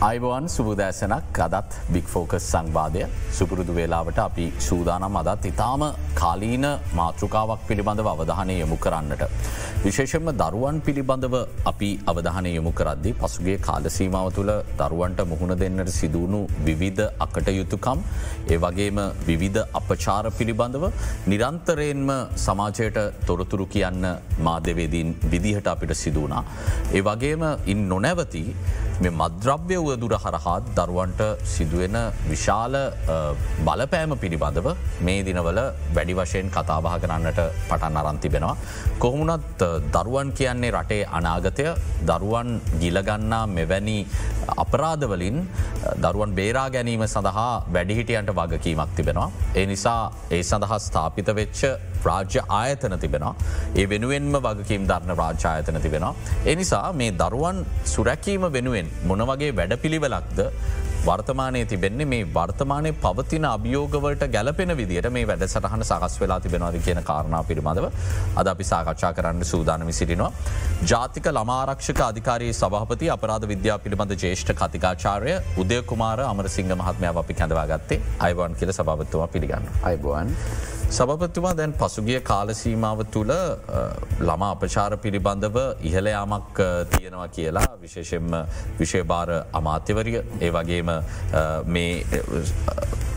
අයිබෝන් සුබදෑසනක් අදත් බික් ෆෝකස් සංවාදය සුපුරුදු වෙලාවට අපි සූදානම් අදත් ඉතාම කාලීන මාතෘකාවක් පිළිබඳව අවධානය යොමු කරන්නට. විශේෂෙන්ම දරුවන් පිළිබඳව අපි අවධානය යොමු කරද්දි පසුගේ කාලසීමාව තුළ දරුවන්ට මුහුණ දෙන්නට සිදුවුණු විවිධ අකට යුතුකම් ඒ වගේම විවිධ අපචාර පිළිබඳව නිරන්තරයෙන්ම සමාජයට තොරතුරු කියන්න මාධ්‍යවේදීන් විදිහට අපිට සිදුවනා. ඒ වගේම ඉන් නොනැවති මේ මද්‍රව්‍ය වදුර හරහාත් දරුවන්ට සිදුවෙන විශාල බලපෑම පිළිබඳව මේ දිනවල වැඩි වශයෙන් කතාබහ කරන්නට පටන් අරන්තිබෙනවා. කොහොමුණත් දරුවන් කියන්නේ රටේ අනාගතය දරුවන් ගිලගන්නා මෙවැනි අපරාධවලින් දරුවන් බේරා ගැනීම සඳහා වැඩිහිටියන්ට වගකීමක් තිබෙනවා. ඒ නිසා ඒ සඳහා ස්ථාපිත වෙච්ච රාජ්‍ය ආයතන තිබෙනවා. ඒ වෙනුවෙන්ම වගකීම් ධර්ණ රාජ්‍ය ආයතන තිබෙනවා. එනිසා මේ දරුවන් සුරැකීම වෙනුවෙන් මොනවගේ වැඩ පිළිවෙලක්ද වර්තමානය තිබෙන්නේ මේ වර්තමානය පවතින අභියෝගවලට ගැලපෙන විදිට මේ වැඩ සටහන සකස් වෙලා තිබෙනවාද කියන කාරණා පිළිබඳව අද අපි සාකච්ඡා කරන්න සූදානමි සිටිනවා. ජාතික ළමාරක්ෂක අධිකාරයේ සභහපති අපරාධ විද්‍යා පිළිබඳ ජේෂ්ඨ කතිකාචාරය උදයකුමාර අමරසිංහ මහත්මයාව අපි කැඳවාගත්තේ අයිවන් කියල සභාවත්තුවා පිළිගන්න. අයිබුවන්. සභපතිතුමා දැන් පසුගිය කාලසීමාව තුළ ළමා අපචාර පිළිබඳව ඉහලයාමක් තියෙනවා කියලා විශේෂෙන්ම විශේභාර අමාත්‍යවරිය ඒ වගේම මේ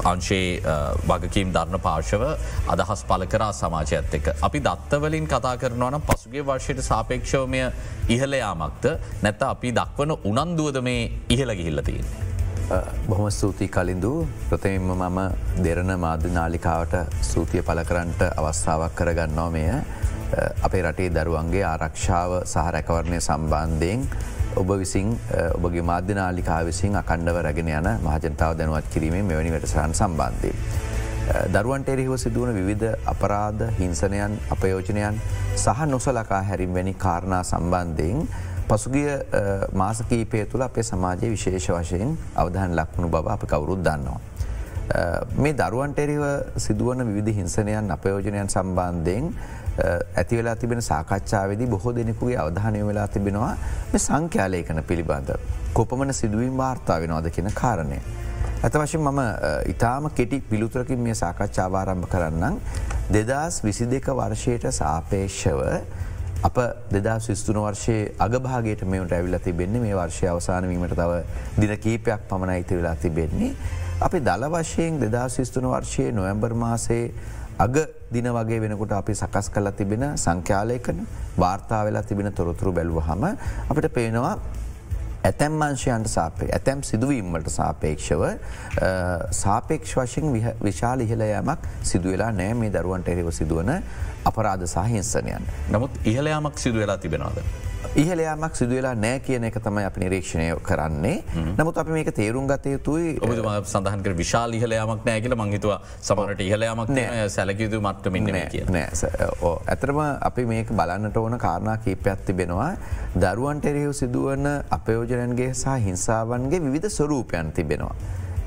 අංශේ වගකීම් ධර්ණ පාර්ශව අදහස් පල කරා සමාජයත් එක්ක. අපි දත්තවලින් කතා කරනවනම් පසුගේ වර්ෂයට සාපේක්ෂවමය ඉහලයාමක්ද නැත්ත අපි දක්වන උනන්දුවද මේ ඉහළ ගිහිල්ලතින්නේ. බොහොම ස්තුතියි කලින්දු ප්‍රථමෙන්ම මම දෙරණ මාධ්‍යනාලිකාවට සූතිය පල කරන්ට අවස්ථාවක් කරගන්නවා මෙය අපේ රටේ දරුවන්ගේ ආරක්ෂාව සහ රැකවරණය සම්බන්ධයෙන් ඔබ විසින් ඔබගේ මාධ්‍යනාලිකා විසින් අකණ්ඩව රැගෙන යන මහජනතාව දැනුවත් කිරීමේ මෙවැනි වැටසරන් සම්බන්ධය. දරුවන්ට එරෙහිව සිදුවන විවිධ අපරාධ හිංසනයන් අපයෝජනයන් සහ නොසලකා හැරිම් වැනි කාරණා සම්බන්ධයෙන් පසුගිය මාසකීපය තුළ අපේ සමාජය විශේෂ වශයෙන් අවධහන් ලක්වුණු බව අප කවුරුත් දන්නවා. මේ දරුවන්ට එරිව සිදුවන විවිධ හිංසනයන් අපයෝජනයන් සම්බන්ධයෙන් ඇති වෙලා තිබෙන සාකච්ඡාවේදී බොහෝ දෙනෙකුගේ අවධානය වෙලා තිබෙනවා මේ සංඛ්‍යාලයකන පිළිබඳ. කොපමන සිදුවීම් වාර්තා වෙනවාද කියෙන කාරණය. ඇත වශයෙන් මම ඉතාම කෙටි පිළුතුරකින් මේ සාකච්ඡාවාරම්භ කරන්නම් දෙදස් විසි දෙක වර්ෂයට සාපේක්ෂව අප දෙදා විස්තුන වර්ෂයේ අගභාගයට මෙමට ඇවිල්ල තිබෙන්නේ මේ වර්ෂය අවසානවීමට තව දින කීපයක් පමණ ඉති වෙලා තිබෙන්නේ. අපි දල වශයෙන් දෙදා විස්තුන වර්ෂයේ නොයම්බර් මාසේ අග දින වගේ වෙනකොට අපි සකස් කල තිබෙන සංඛ්‍යාලයකන වාර්තා වෙලා තිබෙන තොරතුරු බැලුව හම අපිට පේනවා ඇතැම් මංශයන්ට සාපේ ඇතැම් සිදුවීම්මට සාපේක්ෂව සාපේක්ෂ වශයෙන් විශාල ඉහලයමක් සිදුවෙලා නෑ මේ දරුවන්ට එරෙව සිදුවන අපරාධ සාහිංසනයන්. නමුත් ඉහලයාමක් සිදුවෙලා තිබෙනවාද. ඉහලයාමක් සිදුවෙලා නෑ කියන එක තමයි අපි නිරීක්ෂණය කරන්නේ. නමුත් අපි මේක තේරුම් ගත යුතුයි. ඔබ සඳහන්ක විශාල ඉහලයාමක් නෑ කියල මංහිතුව සමට ඉහලයාමක් නෑ. සැලකිතු මට්ටමින් නෑ ඇතරම අපි මේක බලන්නට ඕන කාරණා කීපයක් තිබෙනවා. දරුවන්ට එරෙහු සිදුවන අපයෝජනන්ගේ සහ හිංසාවන්ගේ විධ ස්වරූපයන් තිබෙනවා.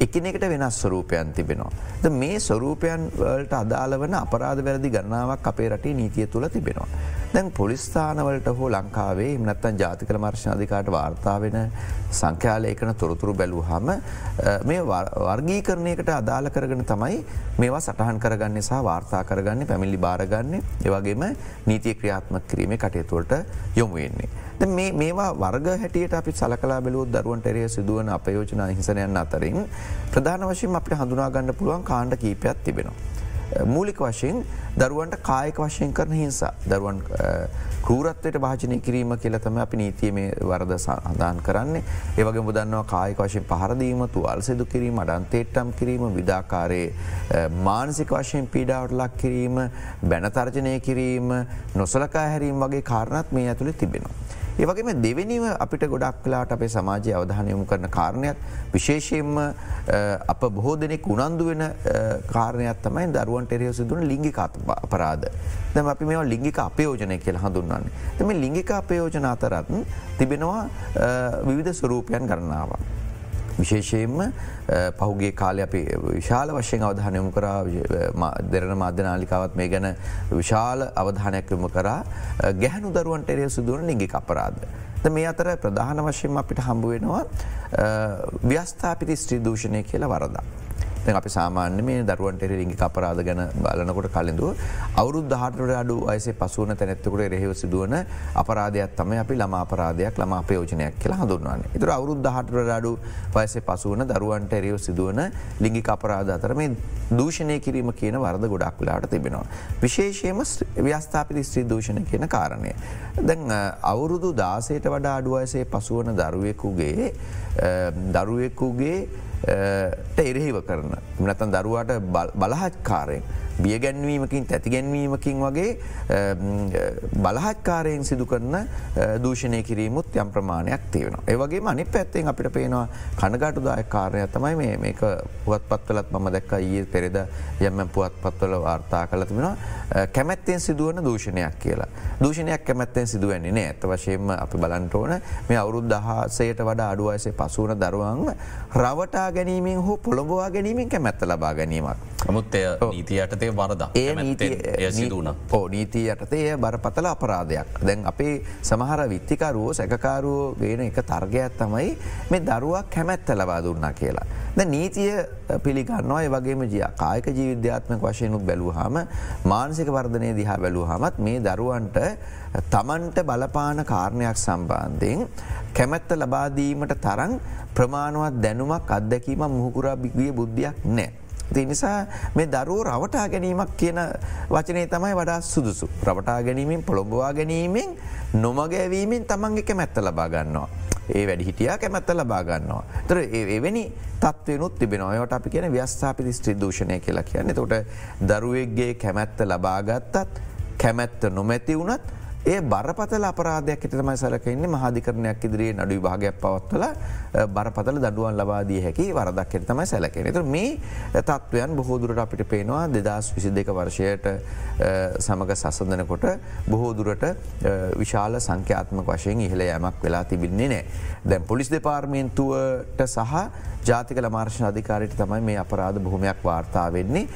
එකිනෙකට වෙනස් ස්වරූපයන් තිබෙනවා. ද මේ ස්වරූපයන් වලට අදාළ වන අපරාධ වැරදි ගණනාවක් අපේ රටේ නීතිය තුළ තිබෙනවා. දැන් පොලිස්ථානවලට හෝ ලංකාවේ එමනත්තන් ජාතිකල මර්ශණ අධිකාට වාර්තාාවෙන සංඛ්‍යාලයකන තොරතුරු බැලූ හම මේ වර්ගීකරණයකට අදාළ කරගෙන තමයි මේවා සටහන් කරගන්න සහ වාර්තා කරගන්න පැමිලි භාරගන්න ඒවගේම නීතිය ක්‍රියාත්මක කිරීමේ කටයුතුවලට යොමුවෙන්නේ. මේවා වර්ග හැටියට අපි සලකලා බැලුවත් දරුවන්ට එරය සිදුවන අපයෝජන හිසනයන් අතරින් ප්‍රධාන වශයෙන් අපට හඳුනාගන්න පුළුවන් කාණ්ඩ කීපයක් තිබෙනවා. මූලික වශයෙන් දරුවන්ට කායක වශයෙන් කරන හිංසා දරුවන් කෘරත්වයට භාජනය කිරීම කියලතම අපි නීතිය මේ වරද සහදාන් කරන්නේ ඒවගේ මුදන්නවා කායක වශයෙන් පහරදීම තුවල් සිදු කිරීම අඩන්තේට්ටම් කිරීම විදාකාරයේ මානසික වශයෙන් පීඩාවට ලක් කිරීම බැනතර්ජනය කිරීම නොසලකා හැරීම වගේ කාරණත් මේ ඇතුළ තිබෙනවා. ඒවගේම දෙවැනිව අපිට ගොඩක් කලාට අපේ සමාජය අවධානයමු කරන කාරණයක් විශේෂයෙන්ම අප බොහෝ දෙනෙක් උනන්දු වෙන කාරණයක් තමයි දරුවන්ට එරය සිදුවන ලිංගික අපරාධ. දැම අපි මේ ලිංගික අපයෝජනය කියල හඳුන්වන්නේ. තම ලිංගික අපයෝජන අතරත් තිබෙනවා විවිධ ස්වරූපයන් කරන්නාවක්. විශේෂයෙන්ම පහුගේ කාලය අපි විශාල වශයෙන් අවධානයමු කරා දෙරන මාධ්‍යනාලිකාවත් මේ ගැන විශාල අවධානයක්කම කරා ගැහනු දරුවන්ට එරය සුදුවන ලිගි අපරාද. මේ අතර ප්‍රධාන වශයෙන් අපිට හම්බුවෙනවා ව්‍යස්ථාපිති ස්ත්‍රී දූෂණය කියලා වරදා. අපි සාමාන්‍ය මේ දරුවන්ට රිංගි අපරාධ ගැන බලනකොට කලින්දුව අවුරුද් දහටට අඩු අයසේ පසුවන තැනැත්තකට රෙහිව සිදුවන අපරාධයක් තම අපි ළම අපරාධයක් ළම අපයෝජනයක් කියලා හඳුන්වන්නේ ඉතුර අවුරුද් දහටට අඩු වයසේ පසුවන දරුවන්ට එරව සිදුවන ලිංගි අපරාධ අතර මේ දූෂණය කිරීම කියන වරද ගොඩක් වෙලාට තිබෙනවා. විශේෂයම ව්‍යස්ථාපිති ස්ත්‍රී දූෂණ කියන කාරණය. දැන් අවුරුදු දාසයට වඩා අඩුවයසේ පසුවන දරුවෙකුගේ දරුවෙකුගේ එරෙහිව කරන. නතන් දරුවාට බලහත්කාරයෙන්. බියගැන්වීමකින් තැතිගැන්වීමකින් වගේ බලහත්කාරයෙන් සිදු කරන දූෂණය කිරීමුත් යම් ප්‍රමාණයක් තියෙනවා. ඒවගේ මනි පැත්තෙන් අපිට පේනවා කනගාටු දායක් කාරණය තමයි මේක පුවත් පත්වලත් මම දැක්ක ඒ පෙරෙද යම පුවත් පත්වල වාර්තා කල තිබෙනවා කැමැත්තෙන් සිදුවන දූෂණයක් කියලා. දූෂණයක් කැමැත්තෙන් සිදුවන්නේ නෑ ඇත වශයෙන්ම අපි බලන්ටෝන මේ අවුරුද් දහසයට වඩා අඩුවයසේ පසුවන දරුවන්ම රවටා ගැනීමෙන් හෝ පොළොබවා ගැනීමෙන් කැමැත්ත ලබා ගැනීමක්. නමුත් නීතියටතේ යටතේ වරද ඒ ඕ නීතිය යටතේ බරපතල අපරාධයක් දැන් අපේ සමහර විත්තිකරුවෝ සැකකාරුවෝ වෙන එක තර්ගයක් තමයි මේ දරුවක් කැමැත්ත ලබා දුන්නා කියලා. ද නීතිය පිළිගන්නවා ඒ වගේම ජිය කායක ජීවිද්‍යාත්මක වශයනුත් බැලූහම මානසික වර්ධනය දිහා බැලූ හමත් මේ දරුවන්ට තමන්ට බලපාන කාරණයක් සම්බන්ධයෙන් කැමැත්ත ලබාදීමට තරන් ප්‍රමාණුවත් දැනුමක් අත්දැකීම මුහකුරා බිගිය බුද්ධයක් නෑ. ති නිසා මේ දරුව රවටා ගැනීමක් කියන වචනය තමයි වඩා සුදුසු. රවටා ගැනීමෙන් පොළොඹවා ගැනීමෙන් නොමගැවීමෙන් තමන්ගේ කැමැත්ත ලබා ගන්නවා. ඒ වැඩි හිටියා කැමැත්ත ලබා ගන්නවා. තර එවැනි තත්වයනුත් තිබෙනවායට අපි කියන ව්‍යස්ථාපිති ස්ත්‍රී දූෂණය කියලා කියන්න තොට දරුවෙක්ගේ කැමැත්ත ලබාගත්තත් කැමැත්ත නොමැති වුණත් ඒ බරපතල අපරාධයක් එට තමයි සලකන්නේ මහාධිකරණයක් ඉදිරියේ නඩු භාගයක් පවත්වල බරපතල දඩුවන් ලබාදී හැකි වරදක් එට තමයි සැලකෙන. තු මේ තත්ත්වයන් බොහෝදුරට අපිට පේනවා දෙදස් විසි දෙක වර්ෂයට සමඟ සසඳනකොට බොහෝදුරට විශාල සංඛ්‍යාත්මක වශයෙන් ඉහළ යමක් වෙලා තිබින්නේ නෑ. දැන් පොලිස් දෙපාර්මේන්තුවට සහ ජාතික මර්ශණ අධිකාරයට තමයි මේ අපරාධ බොහොමයක් වාර්තා වෙන්නේ.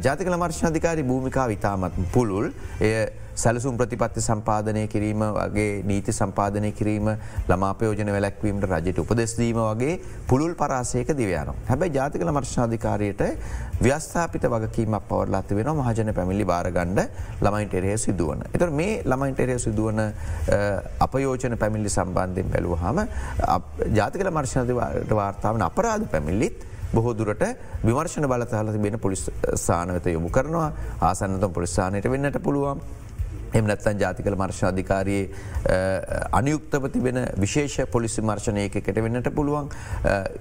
ජාතික මර්ශණ අධිකාරි භූමිකා විතාමත් පුළුල් එය සැලසුම් ප්‍රතිපත්ති සම්පාදනය කිරීම වගේ නීති සම්පාදනය කිරීම ළමාපයෝජන වැලැක්වීමට රජයට උපදෙස්දීම වගේ පුළුල් පරාසයක දිවයන. හැබැයි ජාතිකල මර්ශාධිකාරයට ව්‍යස්ථාපිත වගකීමක් පවරලාති වෙන මහජන පැමිලි භාරගණ්ඩ ළමයින්ට එරේ සිදුවන. එත මේ ළමයින්ට එරේ සිදුවන අපයෝජන පැමිල්ලි සම්බන්ධයෙන් බැලූහම ජාතිකල මර්ශනතිවට වාර්තාවන අපරාධ පැමිල්ලිත් බොහෝදුරට විමර්ශන බලතහල තිබෙන පොලිස් ස්ථානවත යොමු කරනවා ආසන්නතම් පොලිස්ථානයට වෙන්නට පුළුවන් එමනත්තන් ජාතිකල මර්ශණ අධිකාරයේ අනියුක්තව තිබෙන විශේෂ පොලිසි මර්ශණයකට වෙන්නට පුළුවන්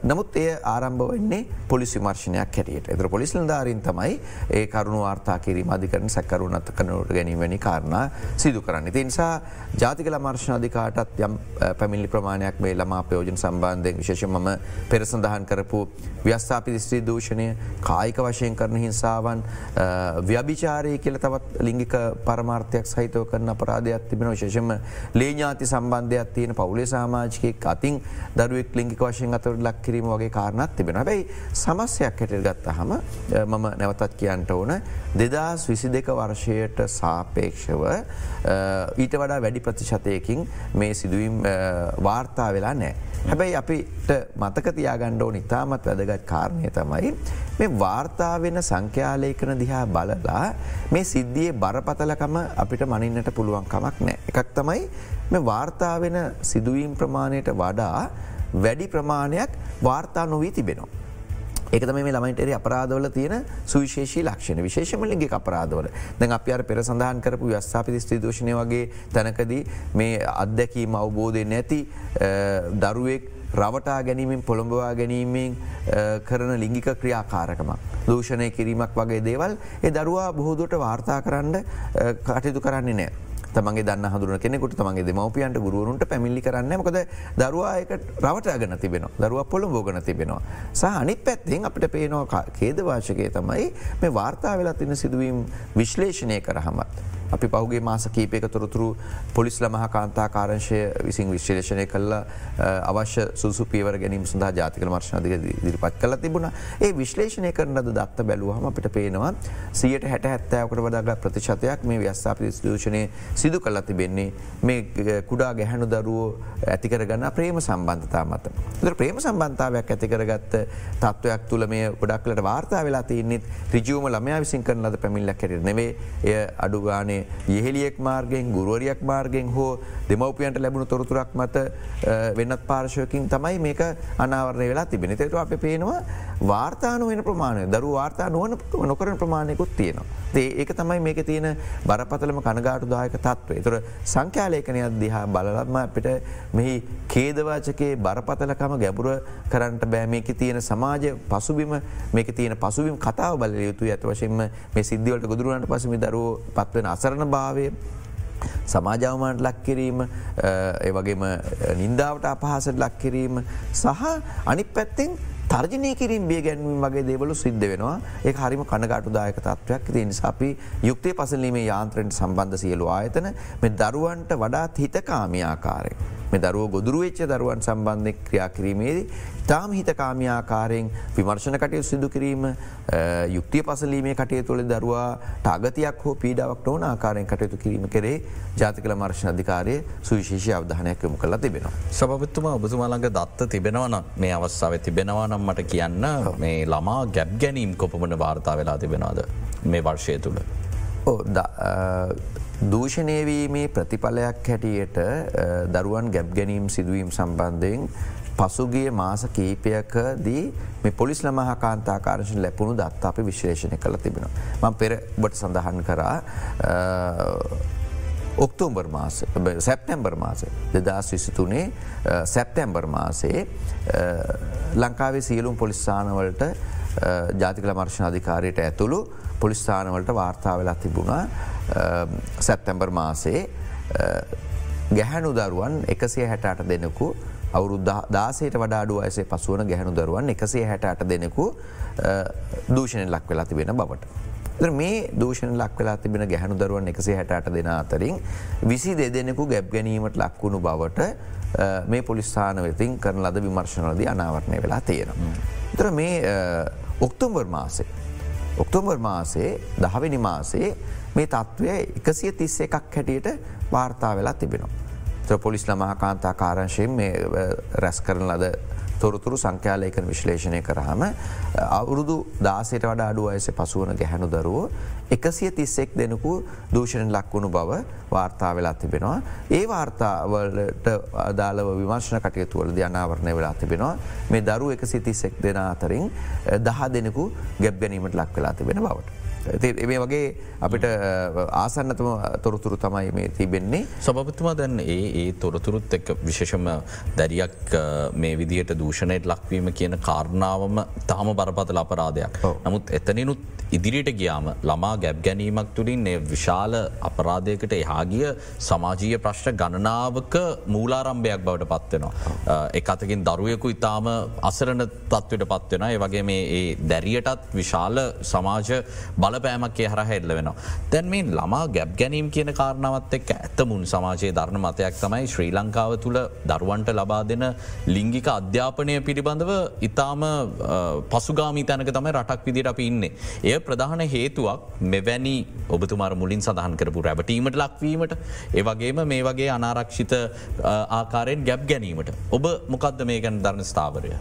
නමුත් එය ආරම්භ වෙන්නේ පොලිසි මර්ශණයක් හැටියට එතර පොලිස්ල ධාරින් තමයි ඒ කරුණු වාර්තා කිරීම අධිකරන සැකරුණත් කනට ගැනීමනි කාරණ සිදු කරන්න. ති නිසා ජාතිකල මර්ශණ අධිකාටත් යම් පැමිලි ප්‍රමාණයක් මේ ළමා පයෝජන සම්බන්ධය විශේෂ මම පෙරසඳහන් කරපු ව්‍යස්ථාපි ස්ත්‍රී දූෂණය කායික වශයෙන් කරන හිංසාවන් ව්‍යභිචාරය කියල තවත් ලිංගික පරමාර්ථයක් සහ සහිතව කරන අපරාධයක් තිබෙන විශේෂම ලේඥාති සම්බන්ධයක් තියෙන පවුලේ සාමාජිකයෙක් අතින් දරුවෙක් ලිංගික වශයෙන් අතවට ලක් කිරීම වගේ කාරණත් තිබෙන හැබයි සමස්යක් හැට ගත්ත හම මම නැවතත් කියන්ට ඕන දෙදස් විසි දෙක වර්ෂයට සාපේක්ෂව ඊට වඩා වැඩි ප්‍රතිශතයකින් මේ සිදුවීම් වාර්තා වෙලා නෑ. හැබැයි අපිට මතක තියාගණ්ඩෝ නිතාමත් වැදගත් කාරණය තමයි මේ වාර්තා වෙන සංඛ්‍යාලයකන දිහා බලලා මේ සිද්ධිය බරපතලකම අපිට මනින්නට පුළුවන්කමක් නෑ. එකක් තමයි මේ වාර්තා වෙන සිදුවීම් ප්‍රමාණයට වඩා වැඩි ප්‍රමාණයක් වාර්තා නොවී තිබෙනවා. ඒකතම මේ ළමයින්ටර අපරාධවල තියෙන සුවිශේෂී ලක්ෂණ විශේෂමලින්ගේ අපරාධවල දැන් අප අර පෙර සඳහන් කරපු ව්‍යස්ථාපිති ස්ත්‍රදෝෂණය වගේ තැනකදී මේ අත්දැකීම අවබෝධය නැති දරුවෙක් රවටා ගැනීමෙන් පොළොඹවා ගැනීමෙන් කරන ලිංගික ක්‍රියාකාරකම. දූෂණය කිරීමක් වගේ දේවල් ඒ දරුවා බොහෝදුට වාර්තා කරන්න කටයුතු කරන්නේ නෑ. තමගේ දන්න හදුරන කෙනෙකුට තමගේ දෙමවපියන්ට ගුරුවරුන්ට පැමිල්ලි කරන්න මකද දරවායක රවටාගන තිබෙන දරුව පොළො බෝගන තිබෙනවා. සහ අනිත් පැත්තෙන් අපිට පේනවා කේදවාශකය තමයි මේ වාර්තා වෙලා තින සිදුවීම් විශ්ලේෂණය කරහමත්. අපි පහුගේ මාස කීපයක තොරතුරු පොලිස්ල මහ කාන්තා කාරංශය විසින් විශ්ලේෂණය කල්ල අවශ්‍ය සුසු පියවර ගැනීම සඳහා ජාතික මර්ශනදික දිරිපත් කල තිබුණ. ඒ විශ්ලේෂණය කරනද දත්ත බැලුවහම අපිට පේනවා සියට හැට හැත්තෑවකට වඩාග ප්‍රතිශතයක් මේ ව්‍යස්ථාපි දූෂණය සිදු කල්ල තිබෙන්නේ. මේ කුඩා ගැහැනු දරුවෝ ඇතිකරගන්න ප්‍රේම සම්බන්ධතා මත. ද ප්‍රේම සම්බන්ධාවයක් ඇතිකරගත්ත තත්ත්වයක් තුළ මේ ගොඩක්ලට වාර්තා වෙලා තියන්නෙත් රිජුවම ළමයා විසින් කරන ලද පැමිල්ලක් හැට නෙවේ එය අඩුගානේ යෙහෙලියෙක් මාර්ගෙන් ගුරුවරියක් මාර්ගෙන් හෝ දෙමවපියන්ට ලැබුණු තොරතුරක් මත වෙන්නත් පාර්ශයකින් තමයි මේක අනාවරණය වෙලා තිබෙන තේතු අප පේනවා වාර්තාන වෙන ප්‍රමාණය දරු වාර්තා නුවන නොකරන ප්‍රමාණයකුත් තියෙනවා. ඒක තමයි මේක තියෙන බරපතලම කනගාටු දායක තත්වේ තුර සංඛ්‍යාලේකනයක් දිහා බලලත්ම අපිට මෙහි කේදවාචකයේ බරපතලකම ගැබුර කරන්නට බෑ. මේක තියෙන සමාජ පසුබිම මේක තියෙන පසුබිම් කතාව බල යුතු ඇත වශයෙන්ම මේ සිද්ධිවලට ගොදුරුවන්ට පසමි දරුව පත්වෙන අසරණ භාවය සමාජාවමට ලක්කිරීම ඒ වගේම නින්දාවට අපහසට ලක්කිරීම සහ අනි පැත්තෙන් තර්ජනය කිරින් බිය ගැන්වීම වගේ දේවලු සිද්ධ වෙනවා ඒ හරිම කනගාටු දායක තත්වයක් තිය නිසාපි යුක්තය පසලීමේ යාන්ත්‍රයට සම්බන්ධ සියලු ආයතන මෙ දරුවන්ට වඩාත් හිතකාමියාකාරය. මේ දරුව ගොදුරු වෙච්ච දරුවන් සම්බන්ධය ක්‍රියා කිරීමේදී තාම හිත කාමයාකාරයෙන් විමර්ශණ කටයු සිදු කිරීම යුක්තිය පසලීමේ කටය තුළ දරවා ටාගතයක් හෝ පීඩාවක් නොවන ආකාරයෙන් කටයුතු කිරීම කරේ ජාතිකල මර්ශණ අධිකාරය සුවිශේෂ අවධානයක් යොමු කළ තිබෙනවා. සභපත්තුම ඔබතුමාළඟ දත්ත තිබෙනවන මේ අවස්ථාව තිබෙනවා නම් මට කියන්න මේ ළමා ගැබ් ගැනීම් කොපමට වාර්තා වෙලා තිබෙනවාද මේ වර්ෂය තුළ. දූෂණයවීමේ ප්‍රතිඵලයක් හැටියට දරුවන් ගැබ් ගැනීම් සිදුවීම් සම්බන්ධයෙන් පසුගිය මාස කීපයකදී මේ පොලිස් ළමහා කාන්තාකාරශන ලැපුණු දත් අපි විශ්ලේෂණය කළ තිබෙන. මං පෙර බොට සඳහන් කරා ඔක්තෝම්බර් මාස සැප්ටැම්බර් මාස දෙදස් විසිතුනේ සැප්ටැම්බර් මාසේ ලංකාවේ සියලුම් පොලිස්ථානවලට ජාතිකල මර්ශණ අධිකාරයට ඇතුළු පොලිස්ථානවලට වාර්තා වෙලා තිබුණා සැප්තැම්බර් මාසේ ගැහැනු දරුවන් එකසිය හැටට දෙනෙකු අවුරුදු දාසයට වඩාඩු අයසේ පසුවන ගැහැනු දරුවන් එකසේ හැටට දෙනෙකු දූෂණය ලක් වෙලා තිබෙන බවට. මේ දූෂණ ලක් වෙලා තිබෙන ගැහනු දරුවන් එකසේ හැට දෙන අතරින් විසි දෙදෙනෙකු ගැබ් ගැනීමට ලක්වුණු බවට මේ පොලිස්ථාන වෙතින් කරන ලද විමර්ශනලද අනාවරණය වෙලා තියෙනවා. තර මේ ඔක්තෝම්බර් මාසේ. ඔක්තෝම්බර් මාසේ දහවෙනි මාසේ මේ තත්ත්වය එකසිය තිස්ස එකක් හැටියට වාර්තා වෙලා තිබෙනවා. පොලිස් ළමහා කාන්තා කාරංශයෙන් මේ රැස් කරන ලද තොරතුරු සංඛ්‍යාලයකන විශ්ලේෂණය කරහම අවුරුදු දාසයට වඩා අඩු අයස පසුවන ගැහැනු දරුවෝ එකසිය තිස්සෙක් දෙනකු දූෂණෙන් ලක්වුණු බව වාර්තා වෙලා තිබෙනවා. ඒ වාර්තාවලට අදාළව විමර්ශණ කටයුතුවලද අනාවරණය වෙලා තිබෙනවා මේ දරු එකසි තිස්සෙක් දෙන අතරින් දහ දෙනෙකු ගැබ් ගැනීමට ලක් වෙලා තිබෙන බවට. ඒ වගේ අපිට ආසන්නතම තොරතුරු තමයි මේ තිබෙන්නේ. සභපතුමා දැන් ඒ ඒ තොරතුරුත් එක් විශේෂම දැරියක් මේ විදියට දූෂණයට ලක්වීම කියන කාරණාවම තාම බරපතල අපරාධයක්. නමුත් එතනිනුත් ඉදිරියට ගියාම ළමා ගැබ් ගැනීමක් තුළින් විශාල අපරාධයකට එහාගිය සමාජීය ප්‍රශ්න ගණනාවක මූලාරම්භයක් බවට පත්වෙනවා. එක අතකින් දරුවයකු ඉතාම අසරණ තත්වට පත්වෙන ඒ වගේ මේ ඒ දැරියටත් විශාල සමාජ බලපෑමක් හර හෙල්ල වෙනවා. තැන් මේ ළමා ගැබ් ගැනීම් කියන කාරණාවත් එක් ඇත්තමුන් සමාජයේ ධර්ණ මතයක් තමයි ශ්‍රී ලංකාව තුළ දරුවන්ට ලබා දෙන ලිංගික අධ්‍යාපනය පිළිබඳව ඉතාම පසුගාමී තැනක තමයි රටක් විදිට අපි ඉන්නේ. එය ප්‍රධාන හේතුවක් මෙවැනි ඔබතුමාර මුලින් සඳහන් කරපු රැබටීමට ලක්වීමට ඒවගේම මේ වගේ අනාරක්ෂිත ආකාරයෙන් ගැබ් ගැනීමට ඔබ මොකක්ද මේ ගැන ධර්න ස්ථාවරය.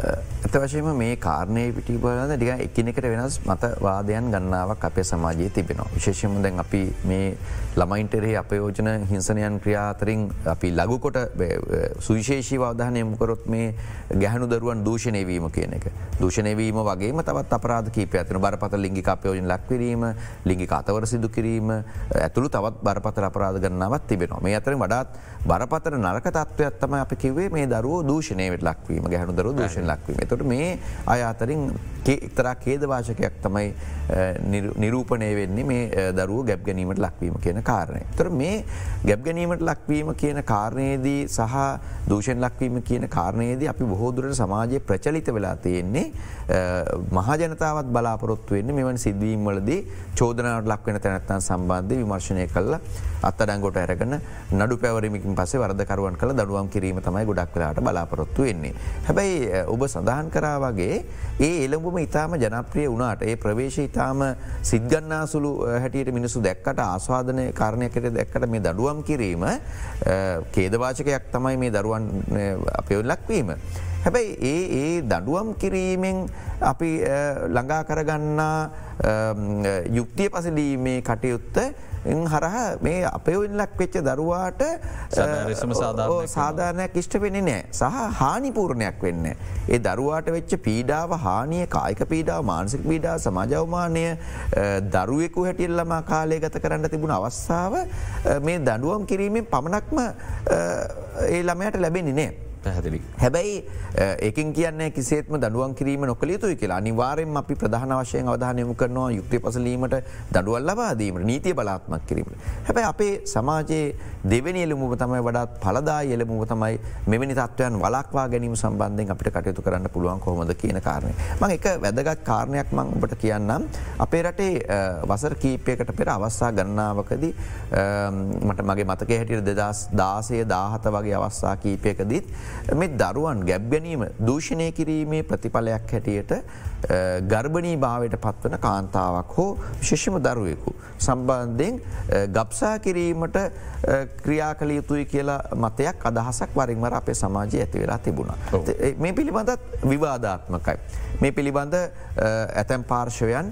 ඇත වශයම මේ කාරණය පිටිබලද ඩික එකනෙකට වෙනස් මතවාදයන් ගන්නාවක් අපේ සමාජයේ තිබෙනවා. විශේෂම දැන් අපි මේ ළමයින්ටරේ අපයෝජන හිංසනයන් ක්‍රියාතරින් අපි ලගුකොට සුවිශේෂී වාධානය මුකරොත් මේ ගැහනු දරුවන් දූෂණයවීම කියන එක. දූෂණයවීම වගේම තවත් අපරාධ කීප ඇතින බරපත ලිංගි අපයෝජන ලක්වරීම ලිංගි අතවර සිදු කිරීම ඇතුළු තවත් බරපතර අපරාධ ගන්නාවත් තිබෙනවා මේ අතරින් වඩාත් බරපතර නරක තත්ව ඇත්තම අපි කිවේ මේ දරුව දූෂණයට ලක්වීම ගැහනු දරු දූෂණ ලක්වීම තොට තොට මේ අය අතරින් එක්තරා කේදවාශකයක් තමයි නිරූපණය වෙන්නේ මේ දරුව ගැබ් ගැනීමට ලක්වීම කියන කාරණය. තොර මේ ගැබ් ගැනීමට ලක්වීම කියන කාරණයේදී සහ දූෂණ ලක්වීම කියන කාරණයේදී අපි බොහෝදුරට සමාජය ප්‍රචලිත වෙලා තියෙන්නේ මහජනතාවත් බලාපොරොත්තු වෙන්න මෙවැනි සිද්ධවීම් වලදී චෝදනාවට ලක්වෙන තැනැත්තන් සම්බන්ධය විමර්ශනය කල්ල අත්තඩංගොට ඇරගන නඩු පැවරමිකින් පසේ වරදකරුවන් කළ දඩුවම් කිරීම තමයි ගොඩක් වෙලාට බලාපොරොත්තු වෙන්නේ. හැබැයි ඔබ සඳහන් කරා වගේ ඒ එළඹුම ඉතාම ජනප්‍රිය වුණට ඒ ප්‍රවේශ ඉතාම සිද්ගන්නාසුළු හැටියට මිනිසු දැක්කට ආස්වාදනය කාරණයකට දැක්කට මේ දඩුවම් කිරීම කේදවාචකයක් තමයි මේ දරුවන් අපයොල්ලක්වීම. හැබැයි ඒ ඒ දඩුවම් කිරීමෙන් අපි ළඟා කරගන්නා යුක්තිය පසලීමේ කටයුත්ත හරහ මේ අපයවෙල්ලක් වෙච්ච දරුවාට සාධාරණයක් ඉෂ්ට වෙන්නේ නෑ සහ හානිපූර්ණයක් වෙන්න. ඒ දරුවාට වෙච්ච පීඩාව හානිය කායික පීඩාව මානසික පීඩා සමාජවමානය දරුවෙකු හැටිල්ලම කාලය ගත කරන්න තිබුණ අවස්ථාව මේ දඩුවම් කිරීමෙන් පමණක්ම ඒ ළමයට ලැබෙන්නේ නෑ. පැහැදිලි. හැබැයි ඒකින් කියන්න කිසේත්ම දඩුවන් කිරීම නොකළ යුතුයි කියලා අනිවාරෙන් අපි ප්‍රධාන වශයෙන් අවධානයමු කරනවා යුක්ති පසලීමට දඩුවල් ලබාදීමට නීතිය බලාත්මක් කිරීමට. හැබැයි අපේ සමාජයේ දෙවනි එළමුව තමයි වඩාත් පලදා එළමුව තමයි මෙවැනි තත්වයන් වලක්වා ගැනීම සම්බන්ධයෙන් අපිට කටයුතු කරන්න පුළුවන් කොහොමද කියන කාරණය. මං එක වැදගත් කාරණයක් මං ඔබට කියන්නම්. අපේ රටේ වසර කීපයකට පෙර අවස්සා ගන්නාවකදී මට මගේ මතක හැටියට දෙදස් දාසය දාහත වගේ අවස්සා කීපයකදීත් මේ දරුවන් ගැබ් ගැනීම දූෂණය කිරීමේ ප්‍රතිඵලයක් හැටියට ගර්භණී භාවයට පත්වන කාන්තාවක් හෝ විශේෂම දරුවෙකු. සම්බන්ධයෙන් ගබ්සා කිරීමට ක්‍රියා කළ යුතුයි කියලා මතයක් අදහසක් වරින්වර අපේ සමාජය ඇති වෙලා තිබුණා. මේ පිළිබඳත් විවාධාත්මකයි. මේ පිළිබඳ ඇතැම් පාර්ශවයන්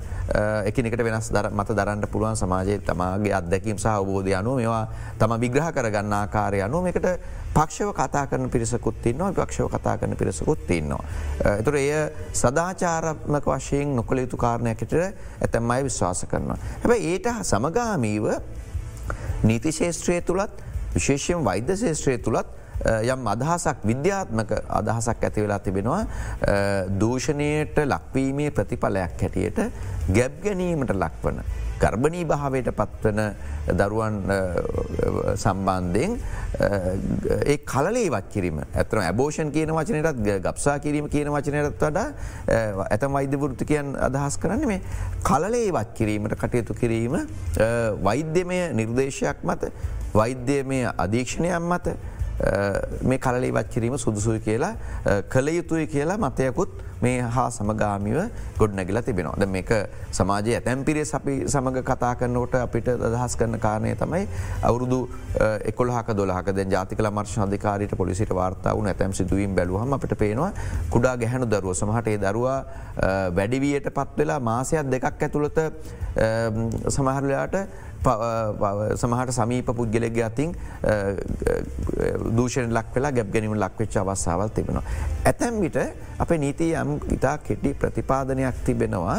එකනිකට වෙනස් මත දරන්න පුළුවන් සමාජයේ තමාගේ අත්දැකීම් සහ අවබෝධය අනුව මේවා තම විග්‍රහ කරගන්න ආකාරය අනුව එකට පක්ෂව කතා කරන පිරිසකුත් ඉන්නවා පක්ෂව කතා කරන පිරිසකුත් ඉන්නවා. එතුර එය සදාචාරත්මක වශයෙන් නොකළ යුතු කාරණයකට ඇතැම් අයි විශ්වාස කරනවා. හැබ ඒට සමගාමීව නීති ශේෂත්‍රය තුළත් විශේෂයෙන් වෛද්‍ය ශේෂත්‍රය තුළත් යම් අදහසක් විද්‍යාත්මක අදහසක් ඇති වෙලා තිබෙනවා දූෂණයට ලක්වීමේ ප්‍රතිඵලයක් හැටියට ගැබ් ගැනීමට ලක්වන. ගර්භණී භාවයට පත්වන දරුවන් සම්බන්ධයෙන් ඒ කලලේවත් කිරීම ඇතන ඇබෝෂන් කියන වචනයටත් ගක්සා කිරීම කියන වචනයටත් වඩා ඇතම වෛද්‍ය වෘතිකයන් අදහස් කරන්න මේ කලලේවත් කිරීමට කටයුතු කිරීම වෛද්‍යමය නිර්දේශයක් මත වෛද්‍යමය අධීක්ෂණයක් මත මේ කලලේවත් කිරීම සුදුසුයි කියලා කළ යුතුයි කියලා මතයකුත් මේ හා සමගාමිව ගොඩ නැගිලා තිබෙනවා. ද මේක සමාජය ඇතැම් පිරේ අපි සමඟ කතා කරනවට අපිට අදහස් කරන කාරණය තමයි අවුරුදු එකොල්හක දොලහක ද ජාතික මර්ශ අධිකාරයට පොලිසිට වාර්තා වන ඇතැම් සිදුවීම් බැලුවහම අපට පේනවා කුඩා ගැහැනු දරුව සමහට ඒ දරවා වැඩිවියට පත් වෙලා මාසයක් දෙකක් ඇතුළත සමහරලයාට සමහට සමීප පුද්ගලෙගේ අතින් දූෂණ ලක් වෙලා ගැබ් ගැනීම ලක්වෙච්ච අවස්සාවල් තිබෙනවා. ඇතැම් විට අප නීතිය යම් ඉතා කෙටි ප්‍රතිපාදනයක් තිබෙනවා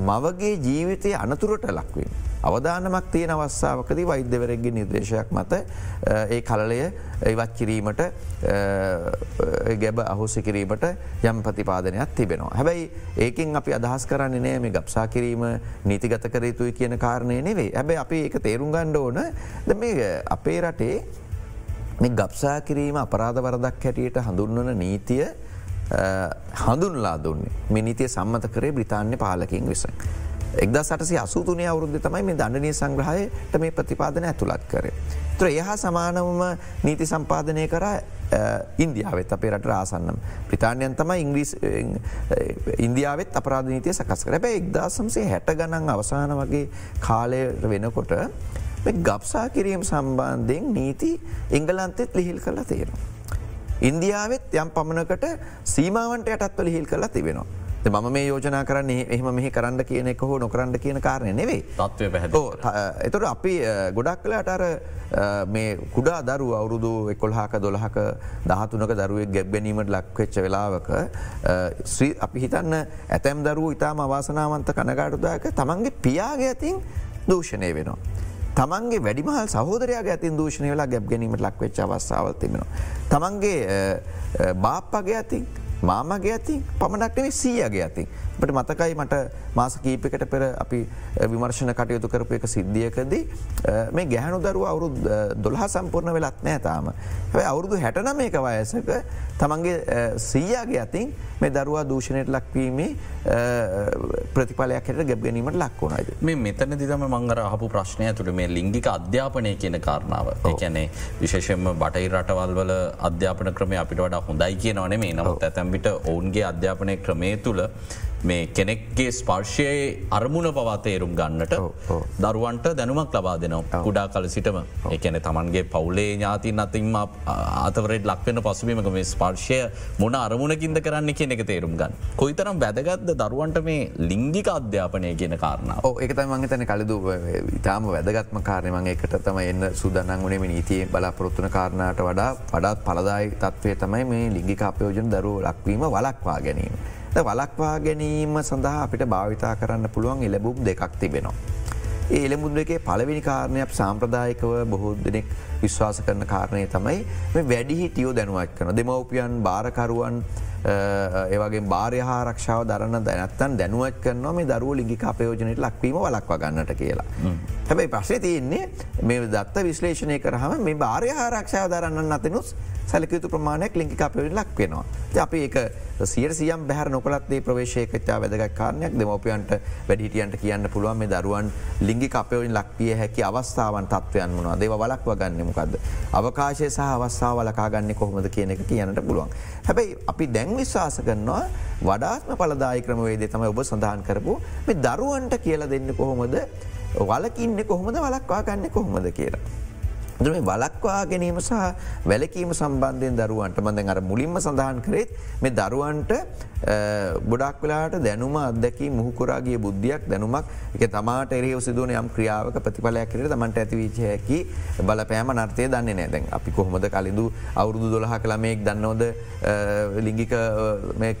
මවගේ ජීවිතය අනතුරට ලක්වීම. අවධානමක් තියෙන අවස්සාාවකද වෛද්‍යවරෙක්ගේ නිර්දේශයක් මත ඒ කලලය ඉවත් කිරීමට ගැබ අහුසි කිරීමට යම් ප්‍රතිපාදනයක් තිබෙනවා. හැබැයි ඒකින් අපි අදහස් කරන්නේ නෑ මේ ගක්ෂා කිරීම නීතිගත කර යුතුයි කියන කාරණය නෙවේ හැබැයි අපි ඒක තේරුම් ගණ්ඩ ඕන ද මේ අපේ රටේ මේ ගක්ෂා කිරීම අපරාධවරදක් හැටියට හඳුන්වන නීතිය හඳුන්ලා දුන්නේ මිනිතිය සම්මත කරේ බ්‍රතාන්‍ය පාලකින් විස. එක්ද සටසි අසුතුනය අවුරුද්ධ තමයි මේ දණනය සංග්‍රහයට මේ ප්‍රතිපාදන ඇතුළත් කරේ. ත්‍ර එහ සමානවම නීති සම්පාදනය කර ඉන්දියාවත් අපේ රට ආසන්නම් ප්‍රතාානයන් තම ඉංග්‍රීස් ඉන්දියාවත් අපරාධනීතිය සකස් කර බැ එක්දාසම්සේ හැට ගණන් අවසාන වගේ කාලයට වෙනකොට ගබ්සා කිරීම සම්බන්ධයෙන් නීති එංගලන්තෙත් ලිහිල් කරලා තේරවා. ඉන්දියාවත් යම් පමණකට සීමාවන්ට යටත්වල හිල් කරලා තිබෙනවා. මම මේ යෝජනා කරන්නේ එහම මෙහි කරන්න කියන එක හෝ නොකරන්න කියන කාරණය නෙවේ තත්වය පැහ එතොට අපි ගොඩක් කලාට අර මේ කුඩා දරු අවුරුදු එකොල්හාක දොළහක දහතුනක දරුවෙක් ගැබ්බැනීමට ලක්වෙච්ච වෙලාවක අපි හිතන්න ඇතැම් දරුව ඉතාම අවාසනාවන්ත කනගාටුදායක තමන්ගේ පියාගේ ඇතින් දූෂණය වෙනවා. තමන්ගේ වැඩිමහල් සහෝදරයා ඇතින් දූෂණය වෙලා ගැබ් ගැනීමට ලක්වෙච් අවස්ථාවල් තිබෙනවා. තමන්ගේ බාප්පගේ ඇතින් මාමගේ ඇතින් පමණක්නේ සීයගේ ඇතින්. පට මතකයි මට මාස කීපකට පෙර අපි විමර්ශණ කටයුතු කරපු එක සිද්ධියකදී මේ ගැහනු දරුව අවුරු දොළහ සම්පූර්ණ වෙලත් නෑ තාම. හැයි අවුරුදු හැටන මේක වයසක තමන්ගේ සීයාගේ අතින් මේ දරුවා දූෂණයට ලක්වීමේ ප්‍රතිඵලයක් හට ගැබ ගැනීමට ලක්වුණයිද. මේ මෙතන දිතම මංගර අහපු ප්‍රශ්නය තුළ මේ ලිංගික අධ්‍යාපනය කියන කාරණාව ඒකැනේ විශේෂෙන්ම බටයි රටවල් වල අධ්‍යාපන ක්‍රමය අපිට වඩා හොඳයි කිය නොනේ මේ නමුත් ඇතැම්බිට ඔවුන්ගේ අධ්‍යාපනය ක්‍රමය තුළ මේ කෙනෙක්ගේ ස්පර්ශයේ අරමුණ පවා තේරුම් ගන්නට දරුවන්ට දැනුමක් ලබා දෙනවා. කුඩා කල සිටම. එකන තමන්ගේ පවුලේ ඥාතින් අතින්ම අතවරට ලක්වෙන පසුබීමක මේ ස්පර්ශය මොන අරමුණකින්ද කරන්න කියන එක තේරුම් ගන්න. කොයිතරම් වැදගත්ද දරුවන්ට මේ ලිංගික අධ්‍යාපනය කියන කාරණාව? ඒකතයි මංහිතන කලදු ඉතාම වැදගත්ම කාරණයමං එකට තම එන්න සූදන්නන් වනේ නීතිය බලාපොරොත්තුන කාරණාට වඩා වඩාත් පලදායි තත්වය තමයි මේ ලිංගික අපයෝජන දරුව ලක්වීම වලක්වා ගැනීම. වලක්වා ගැනීම සඳහා අපිට භාවිතා කරන්න පුළුවන් එලබුම් දෙකක් තිබෙනවා. ඒ එළමුද එකේ පලවෙනි කාරණයක් සාම්ප්‍රදායකව බොහෝ දෙනෙක් විශ්වාස කරන කාරණය තමයි මේ වැඩිහි ටියෝ දැනුවත් කන දෙමවපියන් භාරකරුවන් ඒවගේ භාරයහාරක්ෂාව දරන්න දැනත්තන් දැනුවත් කරනවා මේ දරුව ලිගි අපයෝජනයට ලක්වීම වලක්ව ගන්නට කියලා. හැබැයි ප්‍රශ්ය තියෙන්නේ මේ දත්ත විශ්ලේෂණය කරහම මේ භාරයහාරක්ෂාව දරන්න අතනුස් සැලකයුතු ප්‍රමාණයක් ලිංකි අපයෝජන ලක් වෙනවා. අපි ඒක සියට සියම් බැහර නොකලත්ේ ප්‍රවේශයකච්චා වැදගත් කාරණයක් දෙමෝපියන්ට වැඩිටියන්ට කියන්න පුළුවන් මේ දරුවන් ලිංගි අපයෝජන ලක්විය හැකි අවස්ථාවන් තත්වයන් වනවා දේව වලක්ව ගන්නමකක්ද. අවකාශය සහ අවස්ථාව ලකාගන්න කොහොමද කියන එක කියන්නට පුළුවන්. හැබැයි අපි දැන් විශ්වාස කරනවා වඩාත්ම පලදායි ක්‍රමවේදේ තමයි ඔබ සඳහන් කරපු මේ දරුවන්ට කියලා දෙන්න කොහොමද වලකින්න කොහොමද වලක්වා ගන්න කොහොමද කියලා. මේ වලක්වා ගැනීම සහ වැලකීම සම්බන්ධයෙන් දරුවන්ට මඳ අර මුලින්ම සඳහන් කරෙත් මේ දරුවන්ට ගොඩක් වෙලාට දැනුම අදැකි මුහකුරාගේ බුද්ධියක් දැනුමක්. එක තමාට එරේ සිදුවන යම් ක්‍රියාවක ප්‍රතිඵලයක් කර තමන්ට ඇතිවිච හැකි බලපෑම නර්තය දන්නේ නෑදැන් අපි කොහොමද කලින්දු අවුරුදු දොලහ කළමයෙක් දන්නවද? ලිංගික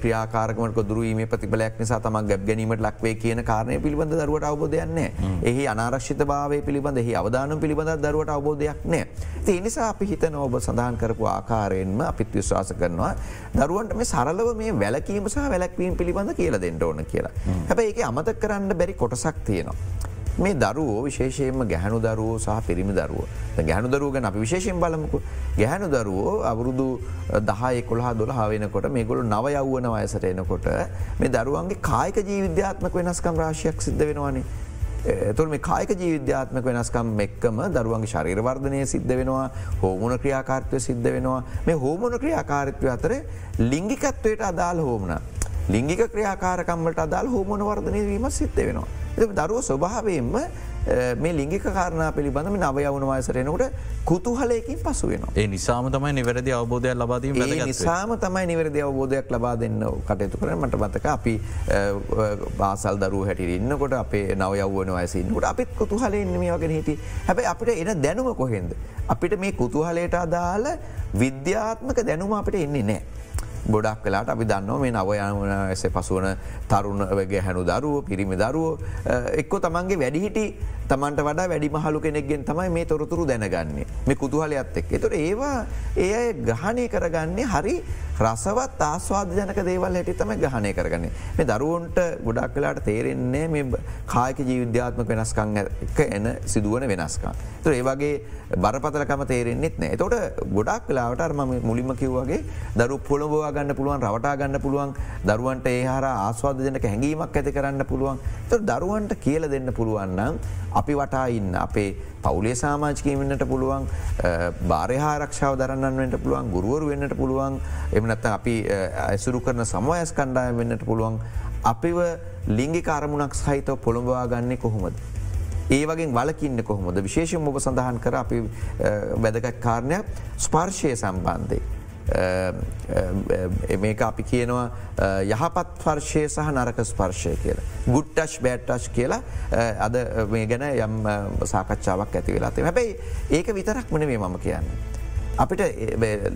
ක්‍රියාකාරකමට දුරුවීම ප්‍රතිඵලයක් නිසා තමක් ගැබ් ගැනීමට ලක්වේ කියන කාරණය පිළිබඳ දරුවට අවබෝධයන්නේ එහි අනාරශ්ිත භාවය පිළිබඳ එහි අවධානම් පිළිබඳ දරුවට අවබෝධයක් නෑ. ඒ නිසා අපි හිතන ඔබ සඳහන් කරපු ආකාරයෙන්ම අපිත් විශ්වාස කරනවා දරුවන්ට මේ සරලව මේ වැලකීම සහ වැලක්වීම පිළිබඳ කියලා දෙන්න ඕන කියලා. හැබැයි ඒක අමත කරන්න බැරි කොටසක් තියෙනවා. මේ දරුවෝ විශේෂයෙන්ම ගැහනු දරුවෝ සහ පිරිමි දරුව ගැහනු දරුව ගැන අපි විශේෂයෙන් බලමුකු ගැහනු දරුවෝ අවුරුදු දහය කොළහා දොළ හාවෙනකොට මේගොලු නව යව්වන වයසට එනකොට මේ දරුවන්ගේ කායික ජීවිද්‍යාත්මක වෙනස්කම් රාශයක් සිද්ධ වෙනවානේ තුර මේ කායක ජීවිද්‍යාත්මක වෙනස්කම් එක්කම දරුවන්ගේ ශරීරවර්ධනය සිද්ධ වෙනවා හෝමුණ ක්‍රියාකාර්ත්වය සිද්ධ වෙනවා මේ හෝමුණ ක්‍රියාකාරිත්වය අතර ලිංගිකත්වයට අදාල් හෝමන. ලිංගික ක්‍රියාකාරකම්මට අදාල් හෝමන වර්ධනය වීම සිද්ධ වෙනවා. දරුව ස්වභාවයෙන්ම මේ ලිංගික කාරණ පිළිබඳම නවයවුණ වයසරෙනකට කුතුහලයකින් පසු වෙන. ඒ නිසාම තමයි නිවැරදි අවබෝධයක් ලබාදීම නිසාම තමයි නිවැරදි අවබෝධයක් ලබා දෙන්න කටයුතු කරන මට බතක අපි බාසල් දරු හැටි ඉන්නකොට අපේ නවයව්වන වයසින්නට අපිත් කුතුහල ඉන්නම වගෙන හිටි හැබැයි අපිට එන දැනුම කොහෙන්ද. අපිට මේ කුතුහලයට අදාළ විද්‍යාත්මක දැනුම අපිට එන්නේ නෑ. ගොඩක් කලාට අපි දන්නවා මේ නවයන ඇස පසුවන තරුණ වගේ හැනු දරුව පිරිමි දරුව එක්කො තමන්ගේ වැඩිහිටි තමන්ට වඩා වැඩි මහලු කෙනෙක්ගෙන් තමයි මේ තොරතුරු දැනගන්නේ. මේ කුතුහලයක්ත් එක් එතුට ඒවා ඒ ග්‍රහණය කරගන්නේ හරි රසවත් ආස්වාද ජනක දේවල් හැටි තම ග්‍රහණය කරගන්නේ. මේ දරුවන්ට ගොඩක් කලාට තේරෙන්නේ මේ කායක ජීවිද්‍යාත්ම වෙනස්කං එක එන සිදුවන වෙනස්කා. තු ඒවගේ බරපතලකම තේරෙන්න්නෙත් නෑ. තොට ගොඩක් කලාවට අර්ම මුලින්ම කිව්වගේ දරු පොළොබවා ගන්න පුළුවන් රවටා ගන්න පුළුවන් දරුවන්ට ඒහර ආස්වාද ජනක හැඟීමක් ඇති කරන්න පුළුවන්. තු දරුවන්ට කියල දෙන්න පුළුවන්නම් අපි වටා ඉන්න අපේ පවුලේ සාමාජිකය වෙන්නට පුළුවන් භාරහාරක්ෂාව දරන්නට පුළුවන් ගුරුවරු වෙන්නට පුළුවන් එමනත්ත අපි ඇසුරු කරන සමවයස් කණ්ඩාය වෙන්නට පුළුවන්. අපිව ලිංගි කාරමුණක් සහිතව පොළොඹවා ගන්නේ කොහොමද. ඒ වගේ වලකින්න කොහොමද විශේෂම ඔබ සඳහන් කර අපි වැදගත් කාරණයක් ස්පර්ශය සම්බන්ධය. මේක අපි කියනවා යහපත් පර්ශය සහ නරක ස්පර්ශය කියලා. ගුට්ටශ් බෑට්ටශ් කියලා අද මේ ගැන යම් සාකච්ඡාවක් ඇති වෙලාතේ හැබැයි ඒක විතරක් මන මේ මම කියන්න. අපිට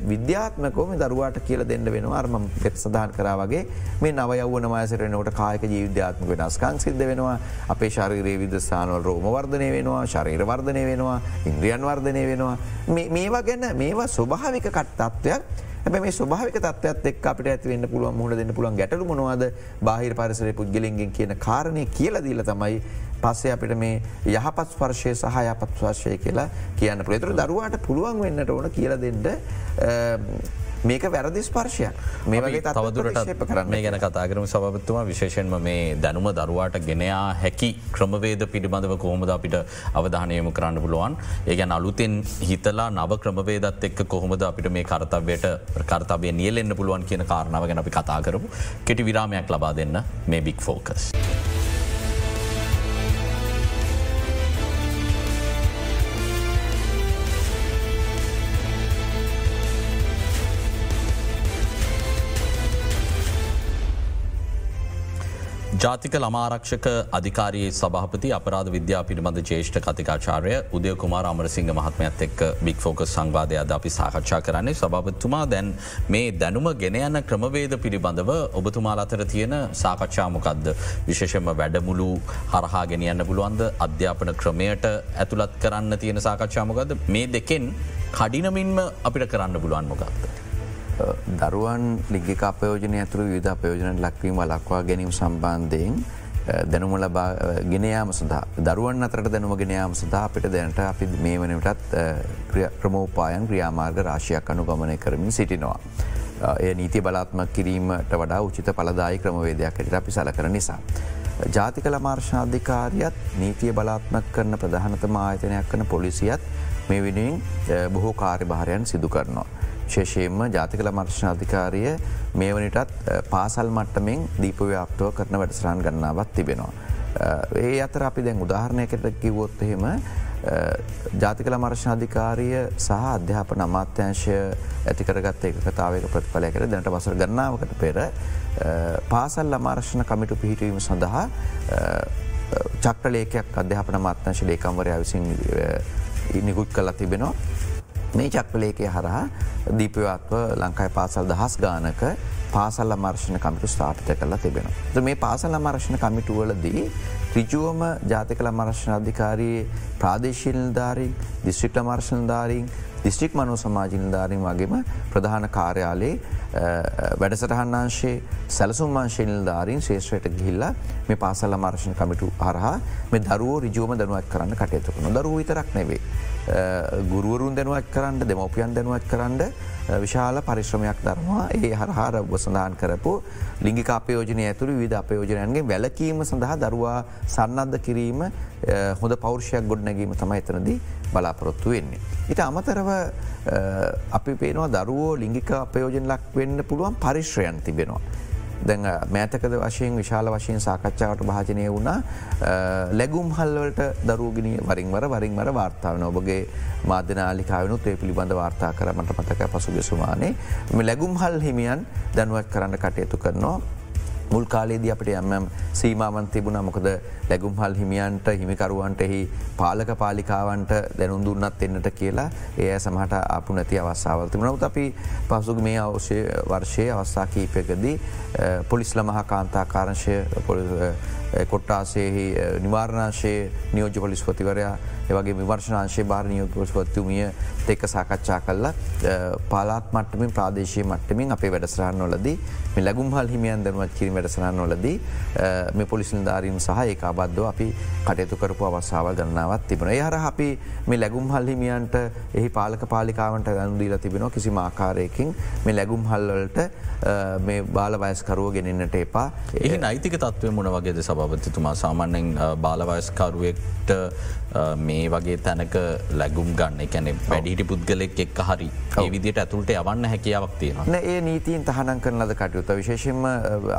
විද්‍යාත්මකෝම දරුවාට කියල දෙන්න වෙනවා. අර්ම පෙත් සඳහන් කරා වගේ මේ නවයවන වයසරනට කායක ජීවිද්‍යාත්මක වෙනස්කං සිද්ධ වෙනවා. අපේ ශරීරයේ විදස්ථානවල රෝම වර්ධනය වෙනවා ශරීර වර්ධනය වෙනවා ඉන්ද්‍රියන් වර්ධනය වෙනවා. මේවා ගැන මේවා ස්වභාවික කට්තත්වයක් හැබ මේ ස්වභාවික තත්වත් එක් අපට ඇතිවන්න පුළුවන් මුහුණ දෙන්න පුළුවන් ගැටලු මොනවාද? බාහිර පරිසර පුද්ගලින්ගෙන් කියන කාරණය කියලදීල තමයි පස්සේ අපිට මේ යහපත් ස්පර්ශය සහ යපත් ස්වර්ශය කියලා කියන්න ප්‍රේතුර දරුවාට පුළුවන් වෙන්නට ඕන කියල දෙන්නට මේක වැරදි ස්පර්ශයක්. මේ වගේ තවදුරට කරන්න ගැන කතාකරම සබත්තුමා විශේෂෙන්ම මේ දැනුම දරුවාට ගෙනයා හැකි ක්‍රමවේද පිළිබඳව කොහොමද අපිට අවධානයම කරන්න පුළුවන්? ඒගැන අලුතෙන් හිතලා නව ක්‍රමවේදත් එක්ක කොහොමද අපිට මේ කරතවයට කර්තාබය නියලෙන්න්න පුළුවන් කියන කාරණාව ගැන අපි කතා කරමු. කෙටි විරාමයක් ලබා දෙන්න මේ බික් ෆෝකස්. ජාතික ළමාරක්ෂක අධිකාරයේ සභහපති අපරාධ විද්‍යා පිළිබඳ ජේෂ්ඨ කතිකාචාරය උදය කුමාර අමරසිංහ මහත්මයත් එක් බික් ෆෝකස් සංවාධය අද අපි සාකච්ඡා කරන්නේ. සභාපත්තුමා දැන් මේ දැනුම ගෙන යන ක්‍රමවේද පිළිබඳව ඔබතුමාල අතර තියෙන සාකච්ඡාමකක්ද විශේෂම වැඩමුළු හරහා ගෙනියන්න පුළුවන්ද? අධ්‍යාපන ක්‍රමයට ඇතුළත් කරන්න තියෙන සාකච්ඡාමකක්ද මේ දෙකෙන් කඩිනමින්ම අපිට කරන්න පුළුවන් මොකක්ද. දරුවන් ලිගික අපයෝජනය ඇතුරු විධ අපයෝජනට ලක්වීම ලක්වා ගැනීම සම්බන්ධයෙන් දැනුම ලබා ගෙනයාම සඳහා දරුවන් අතරට දැනුම ගෙනයාම සඳහා අපිට දැනට අපි මේ වනටත් ක්‍රමෝපායන් ක්‍රියාමාර්ග රාශයක් අනුගමනය කරමින් සිටිනවා. එය නීති බලාත්ම කිරීමට වඩා උචිත පලදායි ක්‍රමවේදයක් ඇට අපි සල කර නිසා. ජාතික ළමාර්ශාධිකාරියත් නීතිය බලාත්මක් කරන ප්‍රධානතම ආයතනයක් කන පොලිසියත් මේ වෙනුවෙන් බොහෝ කාර්ය භාරයන් සිදු කරනවා. ශේෂයෙන්ම ජාතිකල මර්ශනාධිකාරිය මේ වනිටත් පාසල් මට්ටමින් දීපව්‍යාප්ටුව කරන වැඩසරාන් ගන්නාවත් තිබෙනවා. ඒ අතර අපි දැන් උදාහරණයකට කිවොත් එහෙම ජාතිකල මර්ශනාධිකාරිය සහ අධ්‍යාපන අමාත්‍යංශය ඇතිකරගත් එක කතාවක ප්‍රතිඵලය කර දැනට වසර ගන්නාවකට පෙර පාසල් අමාර්ශණ කමිටු පිහිටවීම සඳහා චක්‍රලේකයක් අධ්‍යාපන මාත්‍යංශ ලේකම්වරයා විසින් නිකුත් කලා තිබෙනවා. මේ චක්‍රලේකය හරහා දීපවත්ව ලංකායි පාසල් දහස් ගානක පාසල්ල මර්ශණ කමිටු ස්ථාපිත කරලා තිබෙන. මේ පාසල මර්ශණ කමිටුවලදී ත්‍රිජුවම ජාතිකල මර්ශණ අධිකාරයේ ප්‍රාදේශීල්ධාරින් දිස්ත්‍රික්ල මර්ශණධාරින් දිස්ත්‍රික් මනු සමාජිල්ධාරින් වගේම ප්‍රධාන කාර්යාලයේ වැඩසටහන්නාංශේ සැලසුම් වංශීල්ධාරින් ශේෂ්‍රයට ගිහිල්ලා මේ පාසල්ල මර්ශණ කමිටු හරහා මේ දරුවෝ රිජුවම දනුවත් කරන්න කටයුතුකන දරුව විතරක් නෙවේ. ගුරුවරුන් දැනුවත් කරන්න දෙමවපියන් දැනුවත් කරන්න විශාල පරිශ්‍රමයක් දරවා ඒ හරහාර ඔබසඳහන් කරපු ලිංගික අපයෝජනය ඇතුළු විධ අපයෝජනයන්ගේ වැලකීම සඳහා දරුවා සන්නද්ධ කිරීම හොඳ පෞරුෂයක් ගොඩනැගීම තමයි එතනදී බලාපොරොත්තු වෙන්නේ. ඉට අමතරව අපි පේනවා දරුවෝ ලිංගික අපයෝජන ලක් වෙන්න පුළුවන් පරිශ්‍රයන් තිබෙනවා. දැන් මෑතකද වශයෙන් විශාල වශයෙන් සාකච්ඡාවට භාජනය වුණා. ලැගුම් හල්වලට දරූගෙන වරින්වර වරින්වර වාර්තාාවන ඔබගේ මාධ්‍යනාලිකාවනුත් ඒ පිළිබඳ වාර්තා කරමට මතක පසුග සුමානේ. මෙ ලැගුම් හල් හිමියන් දැනුවත් කරන්න කටයුතු කරනවා. මුල් කාලේදී අපට යම්යම් සීමාවන් තිබුණ. මොකද ලැගුම්හල් හිමියන්ට හිමිකරුවන්ට එහි පාලක පාලිකාවන්ට දැනුම් දුන්නත් එන්නට කියලා ඒ සමහට අපපු නැති අවස්සාාවල් තිබුණවත් අපි පසුග මේ අවශ්‍ය වර්ෂය අවස්ථා කීපයකදී පොලිස්ල මහා කාන්තාකාරංශය කොට්ටාසේහි නිවාරණශයේ නියෝජ පොලිස්පතිවරයා ඒවගේ විවර්ශනාංශය භාර නියෝපස්පත්තුමිය එක්ක සාකච්ඡා කල්ලා පාලාත් මට්ටමින් ප්‍රාදේශය මට්ටමින් අපේ වැඩසරහන් නොලදී මේ ලැගුම්හල් හිමියන් දනුවත් කිරීම වැඩසනන් නොලදී මේ පොලිසිල් ධාරීන් සහ ඒ අබද්ධව අපි කටයුතු කරපු අවස්සාාව ගන්නාවත් තිබන හර අපි මේ ලැගුම් හල් හිමියන්ට එහි පාලක පාලිකාවට ගනුදීල තිබෙනවා කිසි මාකාරයකින් මේ ලැගුම් හල්වලට මේ බාල වයස්කරුව ගෙනන්නට එපා. එහි නයිතික තත්වය මොන වගේද? සභාපතිතුමා සාමාන්‍යෙන් බාලවයස්කරුවෙක්ට මේ වගේ තැනක ලැගුම් ගන්න එකැනෙ වැඩිට පුද්ගලෙක් එක් හරි විදිට ඇතුළට යවන්න හැකියාවක් තියෙන ඒ නීතිීන් තහනන් කරන ලද කටයුත්ත. විශේෂෙන්ම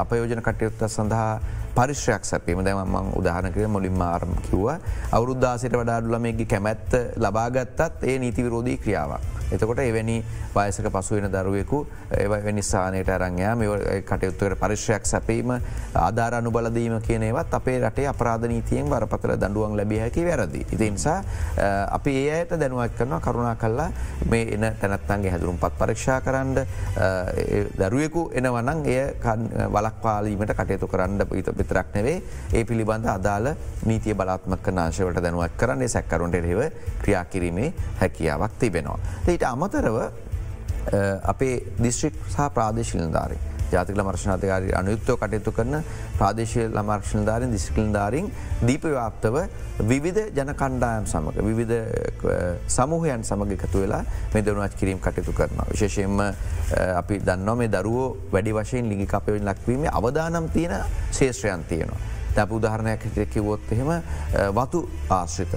අපයෝජන කටයුත්ත සඳහා පරිශ්‍රයක් සැපීම දැමන් උදාහනකය මුලින්ම ආරම් කිව්ව අවුරුද්දාසට වඩාඩුලමගේ කැමැත්ත ලබාගත්තත් ඒ නීති විරෝධී ක්‍රියාවක්. එතකොට එවැනි වයසක පසුවෙන දරුවෙකු ඒවැනි ස්ථානයට අරංයා මේ කටයුත්තකට පරිශ්‍රයක් සැපීම ආධාර අනුබලදීම කියනවත් අපේ රටේ අපරාධ නීතියෙන් වරපතර දඩුවන් ලැබිය හැකි වැරදි. ඉති නිසා අපි ඒ අයට දැනුවත් කරනවා කරුණා කල්ලා මේ එන තැනත්තන්ගේ හැදුරුම් පත් පරීක්ෂා කරන්න දරුවෙකු එනවනං එය වලක්පාලීමට කටයුතු කරන්න පිත පිතරක් නෙවේ ඒ පිළිබඳ අදාළ නීතිය බලාත්මක නාශවට දැනුවත් කරන්නේ සැක්කරුන්ට එරෙව ක්‍රියා කිරීමේ හැකියාවක් තිබෙනවා. ඊට අමතරව අපේ දිස්ත්‍රික් සහ ප්‍රාදේශිලධාරී ජාතික මර්ශනාධකාරී අනුයුක්තව කටයුතු කරන ප්‍රාදේශය ළමර්ක්ෂණධාරින් දිස්කලින්ධාරින් දීපව්‍යාප්තව විවිධ ජන කණ්ඩායම් සමඟ විවිධ සමූහයන් සමඟ එකතු වෙලා මේ දරුණච් කිරීම කටයුතු කරනවා. විශේෂයෙන්ම අපි දන්න මේ දරුවෝ වැඩි වශයෙන් ලිගි අපවෙන් ලක්වීම අවදානම් තියෙන ශේෂත්‍රයන් තියෙනවා. දැප උදාහරණයක් හිට කිවොත් එහෙම වතු ආශ්‍රිත.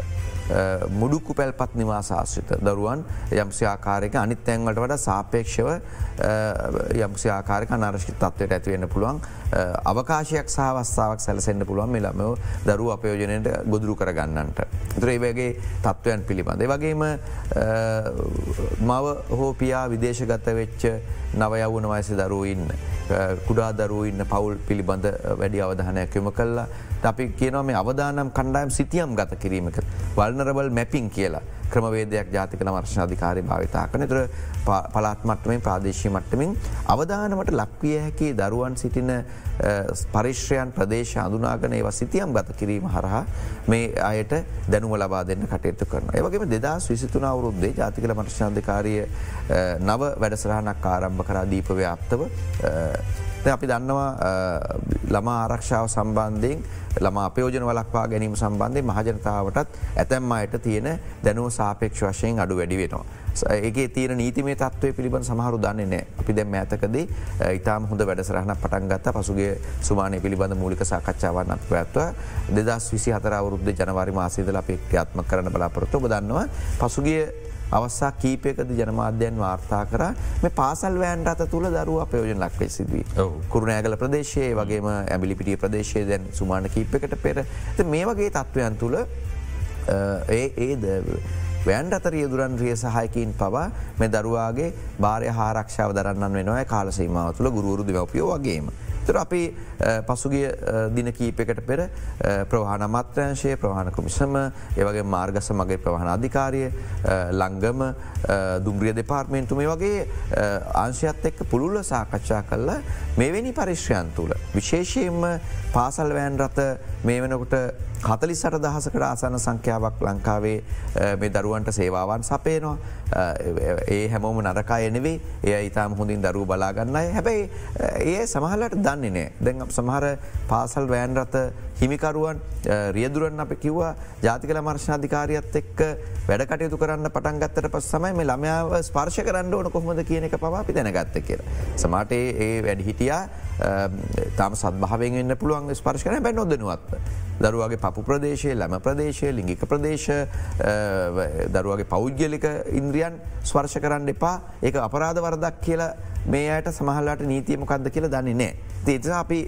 මුඩුක්කු පැල්පත් නිවාසාශ්‍රිත දරුවන් යම්සිආකාරයක අනිත් තැන්වලට වඩ සාපේක්ෂව යම්සිආකාරක නර්ශි තත්වයට ඇතිවෙන්න පුළුවන් අවකාශයක් සහවස්ථාවක් සැලසෙන්න්න පුළුවන් මෙළමෝ දරු අපයෝජනයට ගොදුරු කරගන්නන්ට. තුරේ වගේ තත්ත්වයන් පිළිබඳ. වගේම මව හෝ පියා විදේශගත වෙච්ච නවයවුන වයස දරුව ඉන්න. කුඩා දරුව ඉන්න පවුල් පිළිබඳ වැඩි අවධානයක් යොම කල්ලා අපි කියනව මේ අවදානම් කණ්ඩායම් සිතියම් ගත කිරීමක වල්නරබල් මැපින් කියලා ක්‍රමවේදයක් ජාතිකල වර්ශණ අධිකාරය භාවිතා කන තුර පලාත්මට්ටමින් ප්‍රාදේශී මට්ටමින් අවධානමට ලක්විය හැකි දරුවන් සිටින පරිශ්‍රයන් ප්‍රදේශ අඳුනාගන ඒව සිතියම් ගත කිරීම හරහා මේ අයට දැනුව ලබා දෙන්න කටයුතු කරන. ඒවගේම දෙදස් විසිතුන අවුරුද්දේ ජාතිකල මර්ශාධකාරය නව වැඩසරහනක් ආරම්භ කරා දීපව්‍යාප්තව අපි දන්නවා ළමා ආරක්ෂාව සම්බන්ධයෙන් ළම අපයෝජන වලක්වා ගැනීම සම්බන්ධය මහජනතාවටත් ඇතැම් අයට තියෙන දැනුව සාපේක්ෂ වශයෙන් අඩු වැඩි වෙනවා. ඒගේ තීර නීතිමේ තත්වය පිළිබඳ සමහරු දන්නේ නෑ අපි දැම් ඇතකද ඉතාම හොඳ වැඩසරහන පටන් ගත්ත. පසුගේ සුමානය පිළිබඳ මූලික සාකච්ඡාවන්න පැත්ව දෙදස් විසි හතරවරුද්ධ ජනවාරි මාසීදල අපේ ක්‍රියාත්ම කරන බලාපොරොත්තු. බදන්නවා පසුගේ අවස්සා කීපයකද ජනමාධ්‍යයන් වාර්තා කර මේ පාසල් වෑන් රත තුළ දරුව අපයෝජන ලක්වේ සිදුවී. කුරුණෑගල ප්‍රදේශයේ වගේම ඇමිලිපිටිය ප්‍රදේශය දැන් සුමාන කීපකට පෙර මේ වගේ තත්ත්වයන් තුළ ඒ ඒද වෑන් අතරිය දුරන් රිය සහයකින් පවා මේ දරුවාගේ භාරය හාරක්ෂාව දරන්න වෙනවයි කාලසීමාව තුළ ගුරුවරු දෙවපියෝ වගේම. තර අපි පසුගිය දින කීපකට පෙර ප්‍රවාහන මත්‍රංශය ප්‍රවාහන කොමිසම ඒවගේ මාර්ගස මගේ ප්‍රවාහන අධිකාරය ලංගම දුම්ග්‍රිය දෙපාර්මේන්තු මේ වගේ අංශයත් එක්ක පුළුල්ල සාකච්ඡා කල්ලා මෙවැනි පරිශ්‍රයන් තුළ. විශේෂයෙන්ම පාසල් වෑන් රත මේ වෙනකොට හතලි සට දහසකට ආසන සංඛ්‍යාවක් ලංකාවේ මේ දරුවන්ට සේවාවන් සපේනවා. ඒ හැමෝම නරකා එනෙවේ ඒ ඉතාම හොඳින් දරුව බලාගන්නයි හැබැයි ඒ සමහලට දන්නේ නෑ දැන් සමහර පාසල් වෑන් රත හිමිකරුවන් රියදුරන් අප කිව්වා ජාතිකල මර්ශනාධිකාරියත් එක්ක වැඩකටයුතු කරන්න පටන් ගත්තට පස් සමයි මේ ළමයාව ස්පර්ශ කරන්න ඕන කොහොමද කියන එක පවා අපි දැනගත්ත කියලා. සමට ඒ වැඩි හිටියා තාම සත්භාවෙන් එන්න පුළුවන් ස්පර්ශ කරන බැ නොදනුවත්ව. දරුවගේ පපු ප්‍රදේශය ලැම ප්‍රදේශය ලිංගික ප්‍රදේශ දරුවගේ පෞද්ගලික ඉන්ද්‍රියන් ස්වර්ශ කරන්න එපා ඒ අපරාධ වරදක් කියලා මේ අයට සමහල්ලාට නීතියමකක්ද කියලා දන්නේ නෑ. ඒත අපි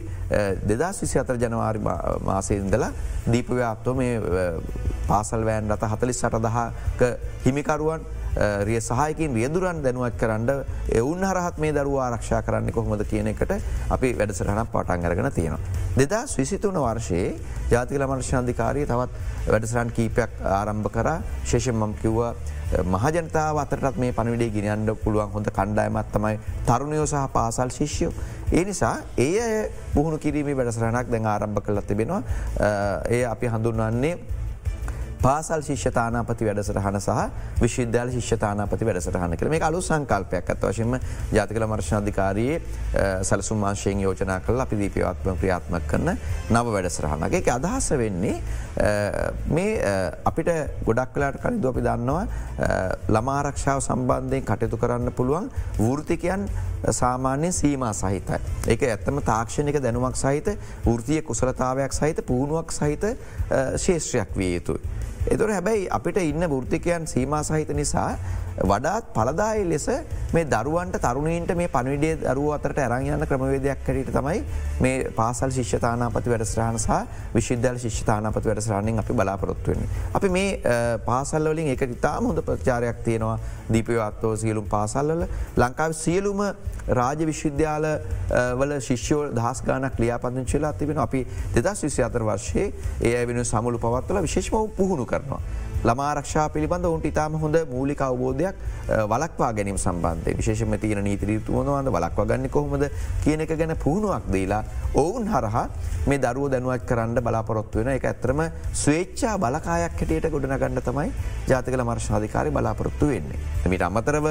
දෙදස් විසි අතර ජනවාරි මාසයඉදලා දීපව්‍යාප්තෝ මේ පාසල් වෑන් රත හතලිස් සටදහක හිමිකරුවන් රිය සහයකින් රියදුරන් දැනුවත් කරන්න එවුන් හරහත් මේ දරුව ආරක්ෂා කරන්න කොහොමද කියන එකට අපි වැඩසරහනක් පටන් අරගෙන තියෙනවා. දෙදස් විසිතුන වර්ෂයේ ජාතික මර්ශාධිකාරය තවත් වැඩසරන් කීපයක් ආරම්භ කර ශේෂෙන් මම් කිව්වා මහජනතාව අතරත් මේ පණවිඩේ ගෙනයන්ඩ පුළුවන් හොඳ කණ්ඩායමත් තමයි තරුණයෝ සහ පාසල් ශිෂ්‍යෝ. ඒ නිසා ඒ අය පුහුණු කිරීම වැඩසරහනක් දැන් ආරම්භ කලත් තිබෙනවා ඒ අපි හඳුන්වන්නේ පාසල් ශිෂ්‍යතානාපති වැඩසටහන සහ විශ්විද්‍යාල ශිෂ්‍යතානාපති වැඩසටහන කළ මේ අලු සංකල්පයක් ඇත් වශයෙන්ම ජාතිකල මර්ශනාධිකාරයේ සැලසුම් මාශයෙන් යෝජනා කළ අපි දීපියවත්ම ක්‍රියාත්ම කරන නව වැඩසරහනගේ අදහස වෙන්නේ මේ අපිට ගොඩක් කලාට කලින්ද අපි දන්නවා ළමාරක්ෂාව සම්බන්ධයෙන් කටයුතු කරන්න පුළුවන් වෘතිකයන් සාමාන්‍ය සීම සහිතයි. ඒක ඇත්තම තාක්ෂණක දැනුවක් සහිත වෘතිය කුසලතාවයක් සහිත පුහුණුවක් සහිත ශේෂත්‍රයක් විය යුතුයි. එතුර හැබැයි අපිට ඉන්න ෘතිකයන් සීම සහිත නිසා වඩාත් පලදායි ලෙස මේ දරුවන්ට තරුණීන්ට මේ පනිඩේ දරුව අතරට ඇරංයන්න ක්‍රමවේදයක් කරට තමයි මේ පාසල් ශිෂ්‍යතානාපති වැඩස්රහන සහ විශිද්‍යල් ශිෂ්‍යතානාපති වැඩස්රාණෙන් අපි බලාපොරොත්තුවන්නේ. අපි මේ පාසල්වලින් එක ඉතාම හොඳ ප්‍රචාරයක් තියෙනවා දීපවත්වෝ සියලුම් පාසල්ලල ලංකාව සියලුම රාජ විශ්වවිද්‍යාල වල ශිෂ්‍යෝ දහස් ගානක් ලියාපදිංචිලා තිබෙන අපි දෙදස් විසි අතර වර්ශයේ ඒ වෙන සමුළු පවත්වල විශේෂම පුහුණු කරනවා. ළමාරක්ෂා පිළිබඳ උන්ට ඉතාම හොඳ මූලික අවබෝධයක් වලක්වා ගැනීම සම්බන්ධය විශේෂම තියන නීතිරීතුවනවද වලක්වා ගන්න කොහොමද කියන එක ගැන පුහුණුවක් දීලා ඔවුන් හරහා මේ දරුව දැනුවත් කරන්න බලාපොරොත්තු වෙන එක ඇතරම ස්වේච්චා බලකායක් හැටියට ගොඩනගන්න තමයි ජාතිකල මර්ශාධිකාරය බලාපොරොත්තු වෙන්නේ. මිට අමතරව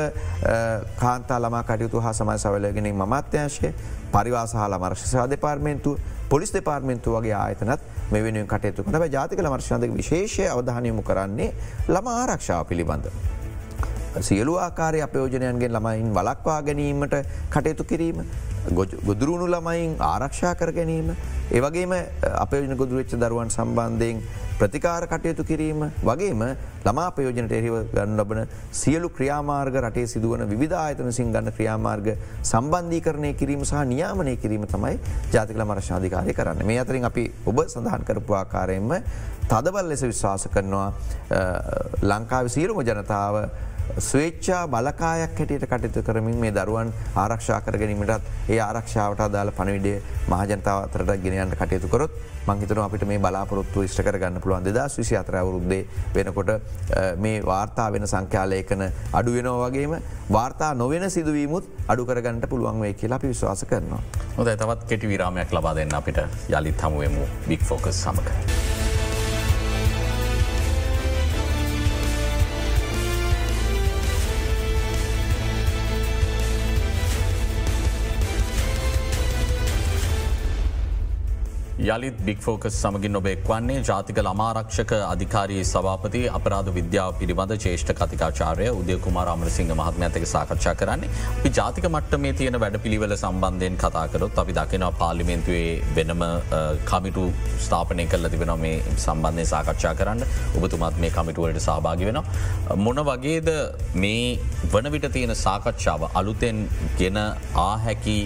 කාන්තා ළමා කටයුතු හා සමයි සවලගෙන මත්‍යංශය පරිවාසහලා මර්ශසා දෙපාර්මෙන්තු පොලිස් දෙපාර්මෙන්තු වගේ ආයතනත් මෙ වෙනුවෙන් කටයුතු කන ජාතිකල මර්ශාධක විශේෂය අවධානයමු කරන්නේ ළම ආරක්ෂාව පිළිබඳ. සියලු ආකාරය අපයෝජනයන්ගේ ළමයින් වලක්වා ගැනීමට කටයුතු කිරීම ගොදුරුණු ළමයින් ආරක්ෂා කර ගැනීම. ඒවගේම අපයෝජන ගොදුරච්ච දරුවන් සම්බන්ධයෙන් ප්‍රතිකාර කටයුතු කිරීම වගේම ළමා පයෝජනට එහිව ගන්න ලබන සියලු ක්‍රියාමාර්ග රටේ සිදුවන විධ ආයතන සිං ගන්න ක්‍රියාමාර්ග සම්බන්ධීකරණය කිරීම සහ නියාමනය කිරීම තමයි ජාතිකල මරශාධිකාරය කරන්න මේ අතරින් අපි ඔබ සඳහන් කරපු ආකාරයෙන්ම තදබල් ලෙස විශ්වාස කරනවා ලංකාව සියලුම ජනතාව ස්වේච්චා බලකායක් හැටියට කටයුතු කරමින් මේ දරුවන් ආරක්ෂා කර ගැනීමටත් ඒ ආරක්ෂාවට අදාල පණවිඩේ මහජනතාව අතරට ගෙනයන්ට කටයුතු කරොත් මංහිතන අපිට මේ බලාපොරොත්තු ෂ්ට කරගන්න පුළුවන් දෙදස් විසි අතරවරුද්දේ වෙනකොට මේ වාර්තා වෙන සංඛ්‍යාලයකන අඩුවෙනෝ වගේම වාර්තා නොවෙන සිදුවීමුත් අඩු කරගන්නට පුළුවන් වේ කියලා අපි විශ්වාස කරනවා. හොද තවත් කෙටි විරාමයක් ලබා දෙන්න අපිට යළිත් හමුවමු බික් ෆෝකස් සමක. යළිත් බික් ෆෝකස් සමගින් ඔබ එක්වන්නේ ජාතික ළමාරක්ෂක අධිකාරයේ සභාපති අපරාධ විද්‍යාව පිළිබඳ චේෂ්ඨ කතිකාචාරය උදය කුමාර අමරසිංහ මහත්මඇතක සාකච්ඡා කරන්නේ අපි ජාතික මට්ට මේ තියෙන වැඩ පිළිවෙල සම්බන්ධයෙන් කතාකරොත් අපි දකිනවා පාලිමෙන්තුවේ වෙනම කමිටු ස්ථාපනය කල්ල තිබෙන මේ සම්බන්ධය සාකච්ඡා කරන්න ඔබතුමත් මේ කමිටුවලට සහභාගි වෙන. මොන වගේද මේ වනවිට තියෙන සාකච්ඡාව අලුතෙන් ගෙන ආහැකි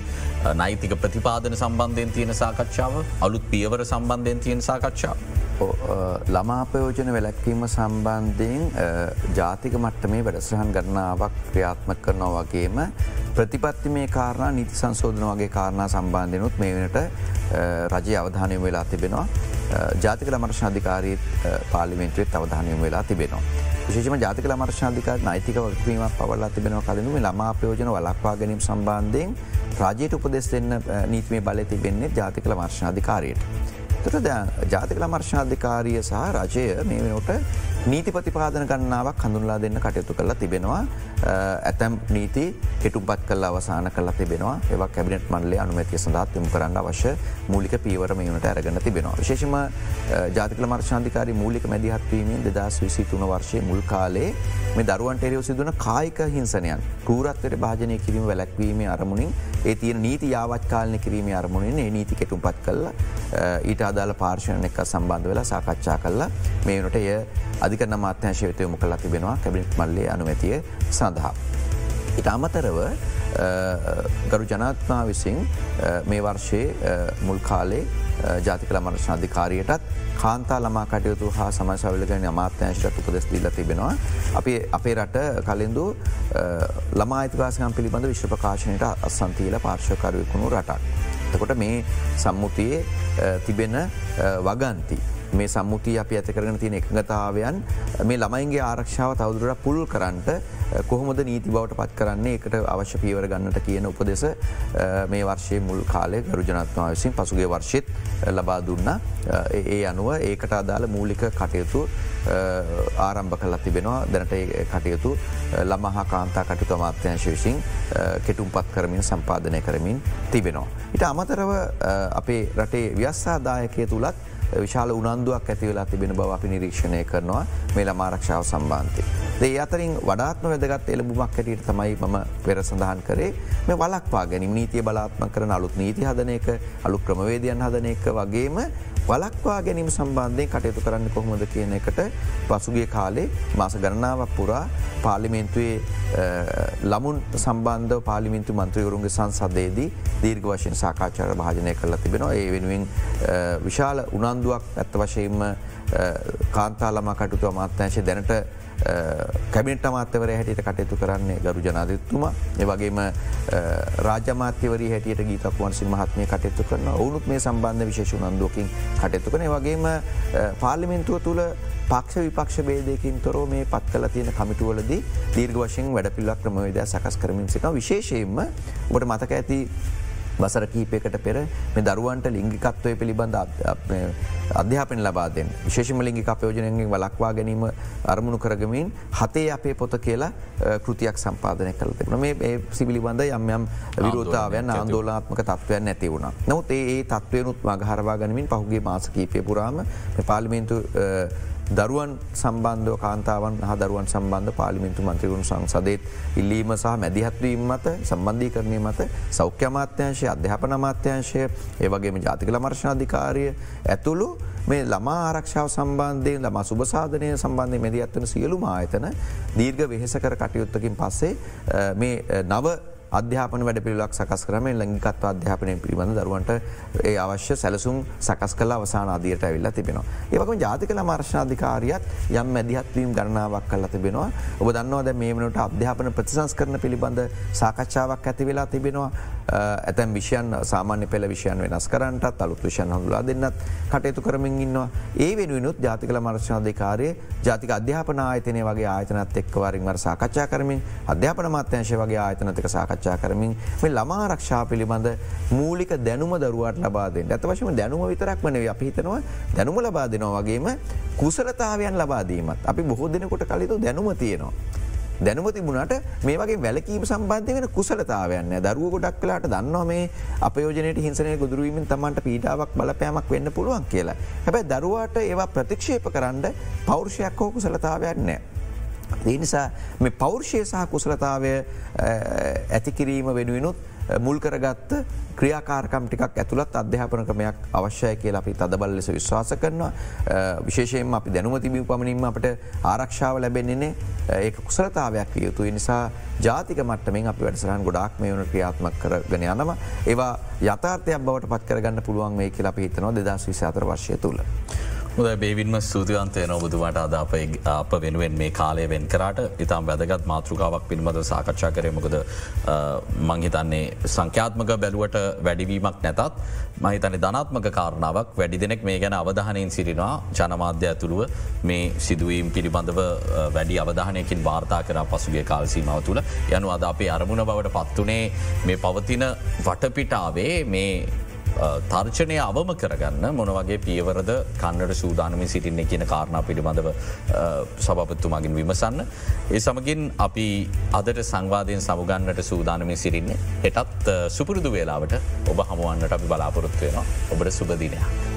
නෛතික ප්‍රතිපාදන සම්බන්ධයෙන් තියෙන සාකච්ඡාව අලුත් පියවර සම්බන්ධයෙන් තියෙන සාකච්ඡාව. ළමාපයෝජන වැලැක්වීම සම්බන්ධයෙන් ජාතික මට්ට මේ වැඩසහන් ගණනාවක් ක්‍රියාත්ම කරනවා වගේම ප්‍රතිපත්ති මේ කාරණ නිති සංශෝධන වගේ කාරණා සම්බන්ධයනුත් මේ වනට රජය අවධානය වෙලා තිබෙනවා ජාතික මර්ශාධිකාරීත් පාලිමෙන්ට්‍රේත් අවධානයම වෙලා තිබෙනවා. විශේෂම ජාතික මර්ශාධිකාර නයිතික වක්වීමක් පවල්ලා තිබෙනවා කලනු ළමා ප්‍රයෝජන වලක්වා ගැනීම සම්බන්ධයෙන් රාජයට උපදෙස් දෙන්න නීතිමේ බල තිබෙන්නේ ජාතිකල මර්ශාධිකාරයට. තොට ජාතිකල මර්ශාධිකාරිය සහ රජය මේ වෙනට නීති ප්‍රතිපාදන ගන්නාවක් හඳුන්ලා දෙන්න කටයුතු කරලා තිබෙනවා ඇතැම් නීති කෙටුපත් කල් අවසාන කල තිබෙනවා ඒවක් කැබිනට මන්ලේ අනුමැතිය සඳහත් යමු කරන්න අවශ්‍ය මූලික පීවර මේනට ඇරගන්න තිබෙනවා. විශේෂම ජාතිකල මර්ශාන්ධිකාරි මූලික මැදිහත්වීමෙන් දෙදස් විසි තුන වර්ෂය මුල් කාලේ මේ දරුවන්ට එරයෝ සිදුවන කායික හිංසනයන් කූරත්වට භාජනය කිරීම වැලැක්වීම අරමුණින් ඒ තියෙන නීති යාවත්කාලන කිරීම අරමුණින් ඒ නීති කෙටුම්පත් කල්ල ඊට අදාල පාර්ශණ එක සම්බන්ධ වෙලා සාකච්ඡා කල්ලා මේනට එය අධිකරන මාත්‍යංශය වෙත යොමු කලා තිබෙනවා කැබිනිට් මල්ලේ අනුමැතිය සඳහා. ඉට අමතරව ගරු ජනත්මා විසින් මේ වර්ෂයේ මුල් කාලේ ජාතිකල මර්ශාධිකාරයටත් කාන්තා ළමා කටයුතු හා සමසවිලගෙන අමාත්‍යංශට උපදෙස් දීල තිබෙනවා. අපි අපේ රට කලින්දු ළමායිතිවාසකම් පිළිබඳ විශ්ව ප්‍රකාශනයට අසන්තීල පාර්ශකරුවකුණු රටක්. එතකොට මේ සම්මුතියේ තිබෙන වගන්ති. මේ සම්මුතිය අපි ඇත කරන තියෙන එකගතාවයන් මේ ළමයින්ගේ ආරක්ෂාව තවදුරට පුල් කරන්නට කොහොමද නීති බවට පත් කරන්නේ එකට අවශ්‍ය පීවර ගන්නට කියන උපදෙස මේ වර්ෂය මුල් කාලය ගරුජනත්වා විසින් පසුගේ වර්ෂෙත් ලබා දුන්න ඒ අනුව ඒකට අදාළ මූලික කටයුතු ආරම්භ කලත් තිබෙනවා දැනට කටයුතු ළමහා කාන්තා කටයුතු අමාත්‍යංශ විසින් කෙටුම් පත් කරමින් සම්පාධනය කරමින් තිබෙනවා. ඉට අමතරව අපේ රටේ ව්‍යස්සාදායකය තුළත් විශාල උනන්දුවක් ඇතිවෙලා තිබෙන බව අපි නිරීක්ෂණය කරනවා. මේල මාරක්ෂාව සම්බන්ධය. දේ අතරින් වඩාත්ම වැදගත් එලබුමක් හැටියට තමයි මම පෙර සඳහන් කරේ මේ වලක්වා ගැනීම. නීතිය බලාත්ම කරන අලුත් නීති හදන එක අලු ක්‍රමවේදයන් හදන එක වගේම වලක්වා ගැනීම සම්බන්ධය කටයුතු කරන්න කොහොමද කියන එකට පසුගිය කාලේ මාස ගණනාවක් පුරා පාලිමෙන්තුවේ ළමුන් සම්බන්ධ පාලිමින්තු මන්ත්‍රයවරුන්ගේ සංසදයේදී දීර්ග වශයෙන් සාකාචාර භාජනය කරලා තිබෙනවා. ඒ වෙනුවෙන් විශාල උනන්දුවක් ඇත්ත වශයෙන්ම කාන්තාලම කටුතු අමාත්‍යංශය දැනට කැබිට අමාත්‍යවර හැටියට කටයුතු කරන්නේ ගරු ජනාධත්තුමා ඒවගේම රාජමාත්‍යවර හැටියට ගීතක් වන්සින් මහත්මය කටයුතු කරන ඔවුනුත් මේ සම්බන්ධ විශේෂ නන්දුවකින් කටයුතු කන වගේම පාර්ලිමෙන්තුව තුළ පක්ෂ විපක්ෂ බේදයකින් තොරෝ මේ පත් කල තියෙන කමිටුවලදී දීර්ග වශයෙන් වැඩ පිල්ලක් ක්‍රමවේද සකස් කරමින් සිට විශේෂයෙන්ම ඔට මතක ඇති වසර කීපයකට පෙර මේ දරුවන්ට ලිංගිකත්වය පිළිබඳ අධ්‍යාපන ලබාදෙන් විශේෂම ලිංගික අපයෝජනයගේ වලක්වා ගැනීම අරමුණු කරගමින් හතේ අපේ පොත කියලා කෘතියක් සම්පාදනය කලත මේ සිබිලිබඳ යම් යම් විරෝතාවයන් ආන්දෝලාත්මක තත්වයන් නැති වුණ. නොත් ඒ තත්වයනුත් මගහරවා ගනිමින් පහුගේ මාසකීපය පුරාම පාලිමේන්තු දරුවන් සම්බන්ධව කාන්තාවන් හ දරුවන් සම්බන්ධ පාලිමින්තු මන්ත්‍රගුණු සංසදේත් ඉල්ලීම සහ මැදිහත්වීම මත සම්බන්ධී කරණය මත සෞඛ්‍ය අමාත්‍යංශය අධ්‍යාපන අමාත්‍යංශය ඒවගේම ජාතිකල මර්ශනාධිකාරය ඇතුළු මේ ළමා ආරක්ෂාව සම්බන්ධයෙන් ළම සුභසාධනය සම්බන්ධය මැදිහත්වන සියලු ආයතන දීර්ඝ වෙහෙසකර කටයුත්තකින් පස්සේ මේ නව අධ්‍යාපන වැඩ පිළිලක් සකස් කරම ලංගිකත්ව අධ්‍යාපනය පිළිබඳ දරුවන්ට ඒ අවශ්‍ය සැලසුම් සකස් කල අවසාන අදියට ඇවිල්ලා තිබෙනවා. ඒවකම ජාතිකල මාර්ශාධිකාරියත් යම් මැදිහත්වීම් ගණනාවක් කල්ල තිබෙනවා. ඔබ දන්නවද මේ වනට අධ්‍යාපන ප්‍රතිසංස් කරන පිළිබඳ සාකච්ඡාවක් ඇති වෙලා තිබෙනවා. ඇතැම් විෂයන් සාමාන්‍ය පෙළ විෂයන් වෙනස් කරන්නටත් අලුත් විෂයන් හඳුලා දෙන්නත් කටයුතු කරමින් ඉන්නවා. ඒ වෙනුවනුත් ජාතිකල මර්ශාධිකාරය ජාතික අධ්‍යාපන ආයතනය වගේ ආයතනත් එක්වරින්වර සාකච්ඡා කරමින් අධ්‍යාපන මාත්‍යංශය වගේ ආයතනතික සාකච්ඡා සාකච්ඡා කරමින් මේ ළමා ආරක්ෂා පිළිබඳ මූලික දැනුම දරුවට ලබාදෙන් ඇත වශම දැනුම විතරක් වන අපිහිතනවා දැනුම ලබා දෙනවා වගේම කුසලතාවයන් ලබාදීමත් අපි බොහෝ දෙනකොට කලිතු දැනුම තියෙනවා. දැනුම තිබුණට මේ වගේ වැලකීම සම්බන්ධය වෙන කුසලතාවයන්න දරුව ගොඩක් කලාට දන්නවා මේ අපයෝජනයට හිංසනය ගොදුරුවීමෙන් තමන්ට පීටාවක් බලපෑමක් වෙන්න පුළුවන් කියලා. හැබැයි දරුවාට ඒවා ප්‍රතික්ෂේප කරන්න පෞරුෂයක් හෝ කුසලතාවයක් නෑ. ඒ නිසා මේ පෞර්ෂය සහ කුසලතාවය ඇතිකිරීම වෙනුවෙනුත් මුල් කරගත්ත ක්‍රියාකාරකම් ටිකක් ඇතුළත් අධ්‍යාපන ක්‍රමයක් අවශ්‍යය කියලා අපි තදබල් ලෙස විශ්වාස කරනවා. විශේෂයෙන් අපි දැනුම තිබී පමණින්ම අපට ආරක්ෂාව ලැබෙන්නේනේ ඒ කුසලතාවයක් යුතු නිසා ජාතික මට්ටමින් අපි වැඩසරහන් ගොඩක් මේ වන ක්‍රියාත්මක් කරගෙන යනවා. ඒවා යථර්ථයක් බවට පත් කරගන්න පුළුවන් මේ කියලා පිහිතනවා දෙදස් විසාතර වර්ශය තුළ. හොද බේවින්ම සූතිවන්තය නොබුදුමට අද අප අප වෙනුවෙන් මේ කාලය වෙන් කරට. ඉතාම් වැදගත් මාතෘකාවක් පිළිබඳ සාකච්ඡා කරයමකද මංහිතන්නේ සංඛ්‍යාත්මක බැලුවට වැඩිවීමක් නැතත් මහිතන ධනාත්මක කාරණාවක්. වැඩි දෙනෙක් මේ ගැන අවධානයෙන් සිරිනවා ජනමාධ්‍ය ඇතුළුව මේ සිදුවීම් පිළිබඳව වැඩි අවධානයකින් වාර්තා කර පසුගේ කාල්සීමාව තුළ. යනු අද අපේ අරමුණ බවට පත්වනේ මේ පවතින වටපිටාවේ මේ තර්චනය අවම කරගන්න මොනවගේ පියවරද කන්නට සූදානමින් සිටින්නේ කියන කාරණා පිළිබඳව සභපත්තුමගින් විමසන්න. ඒ සමගින් අපි අදට සංවාධයෙන් සමුගන්නට සූදානමින් සිරින්නේ හෙටත් සුපුරුදු වේලාවට ඔබ හමුවන්නට අපි බලාපොරොත්තු වෙනවා ඔබට සුබදිනයක්.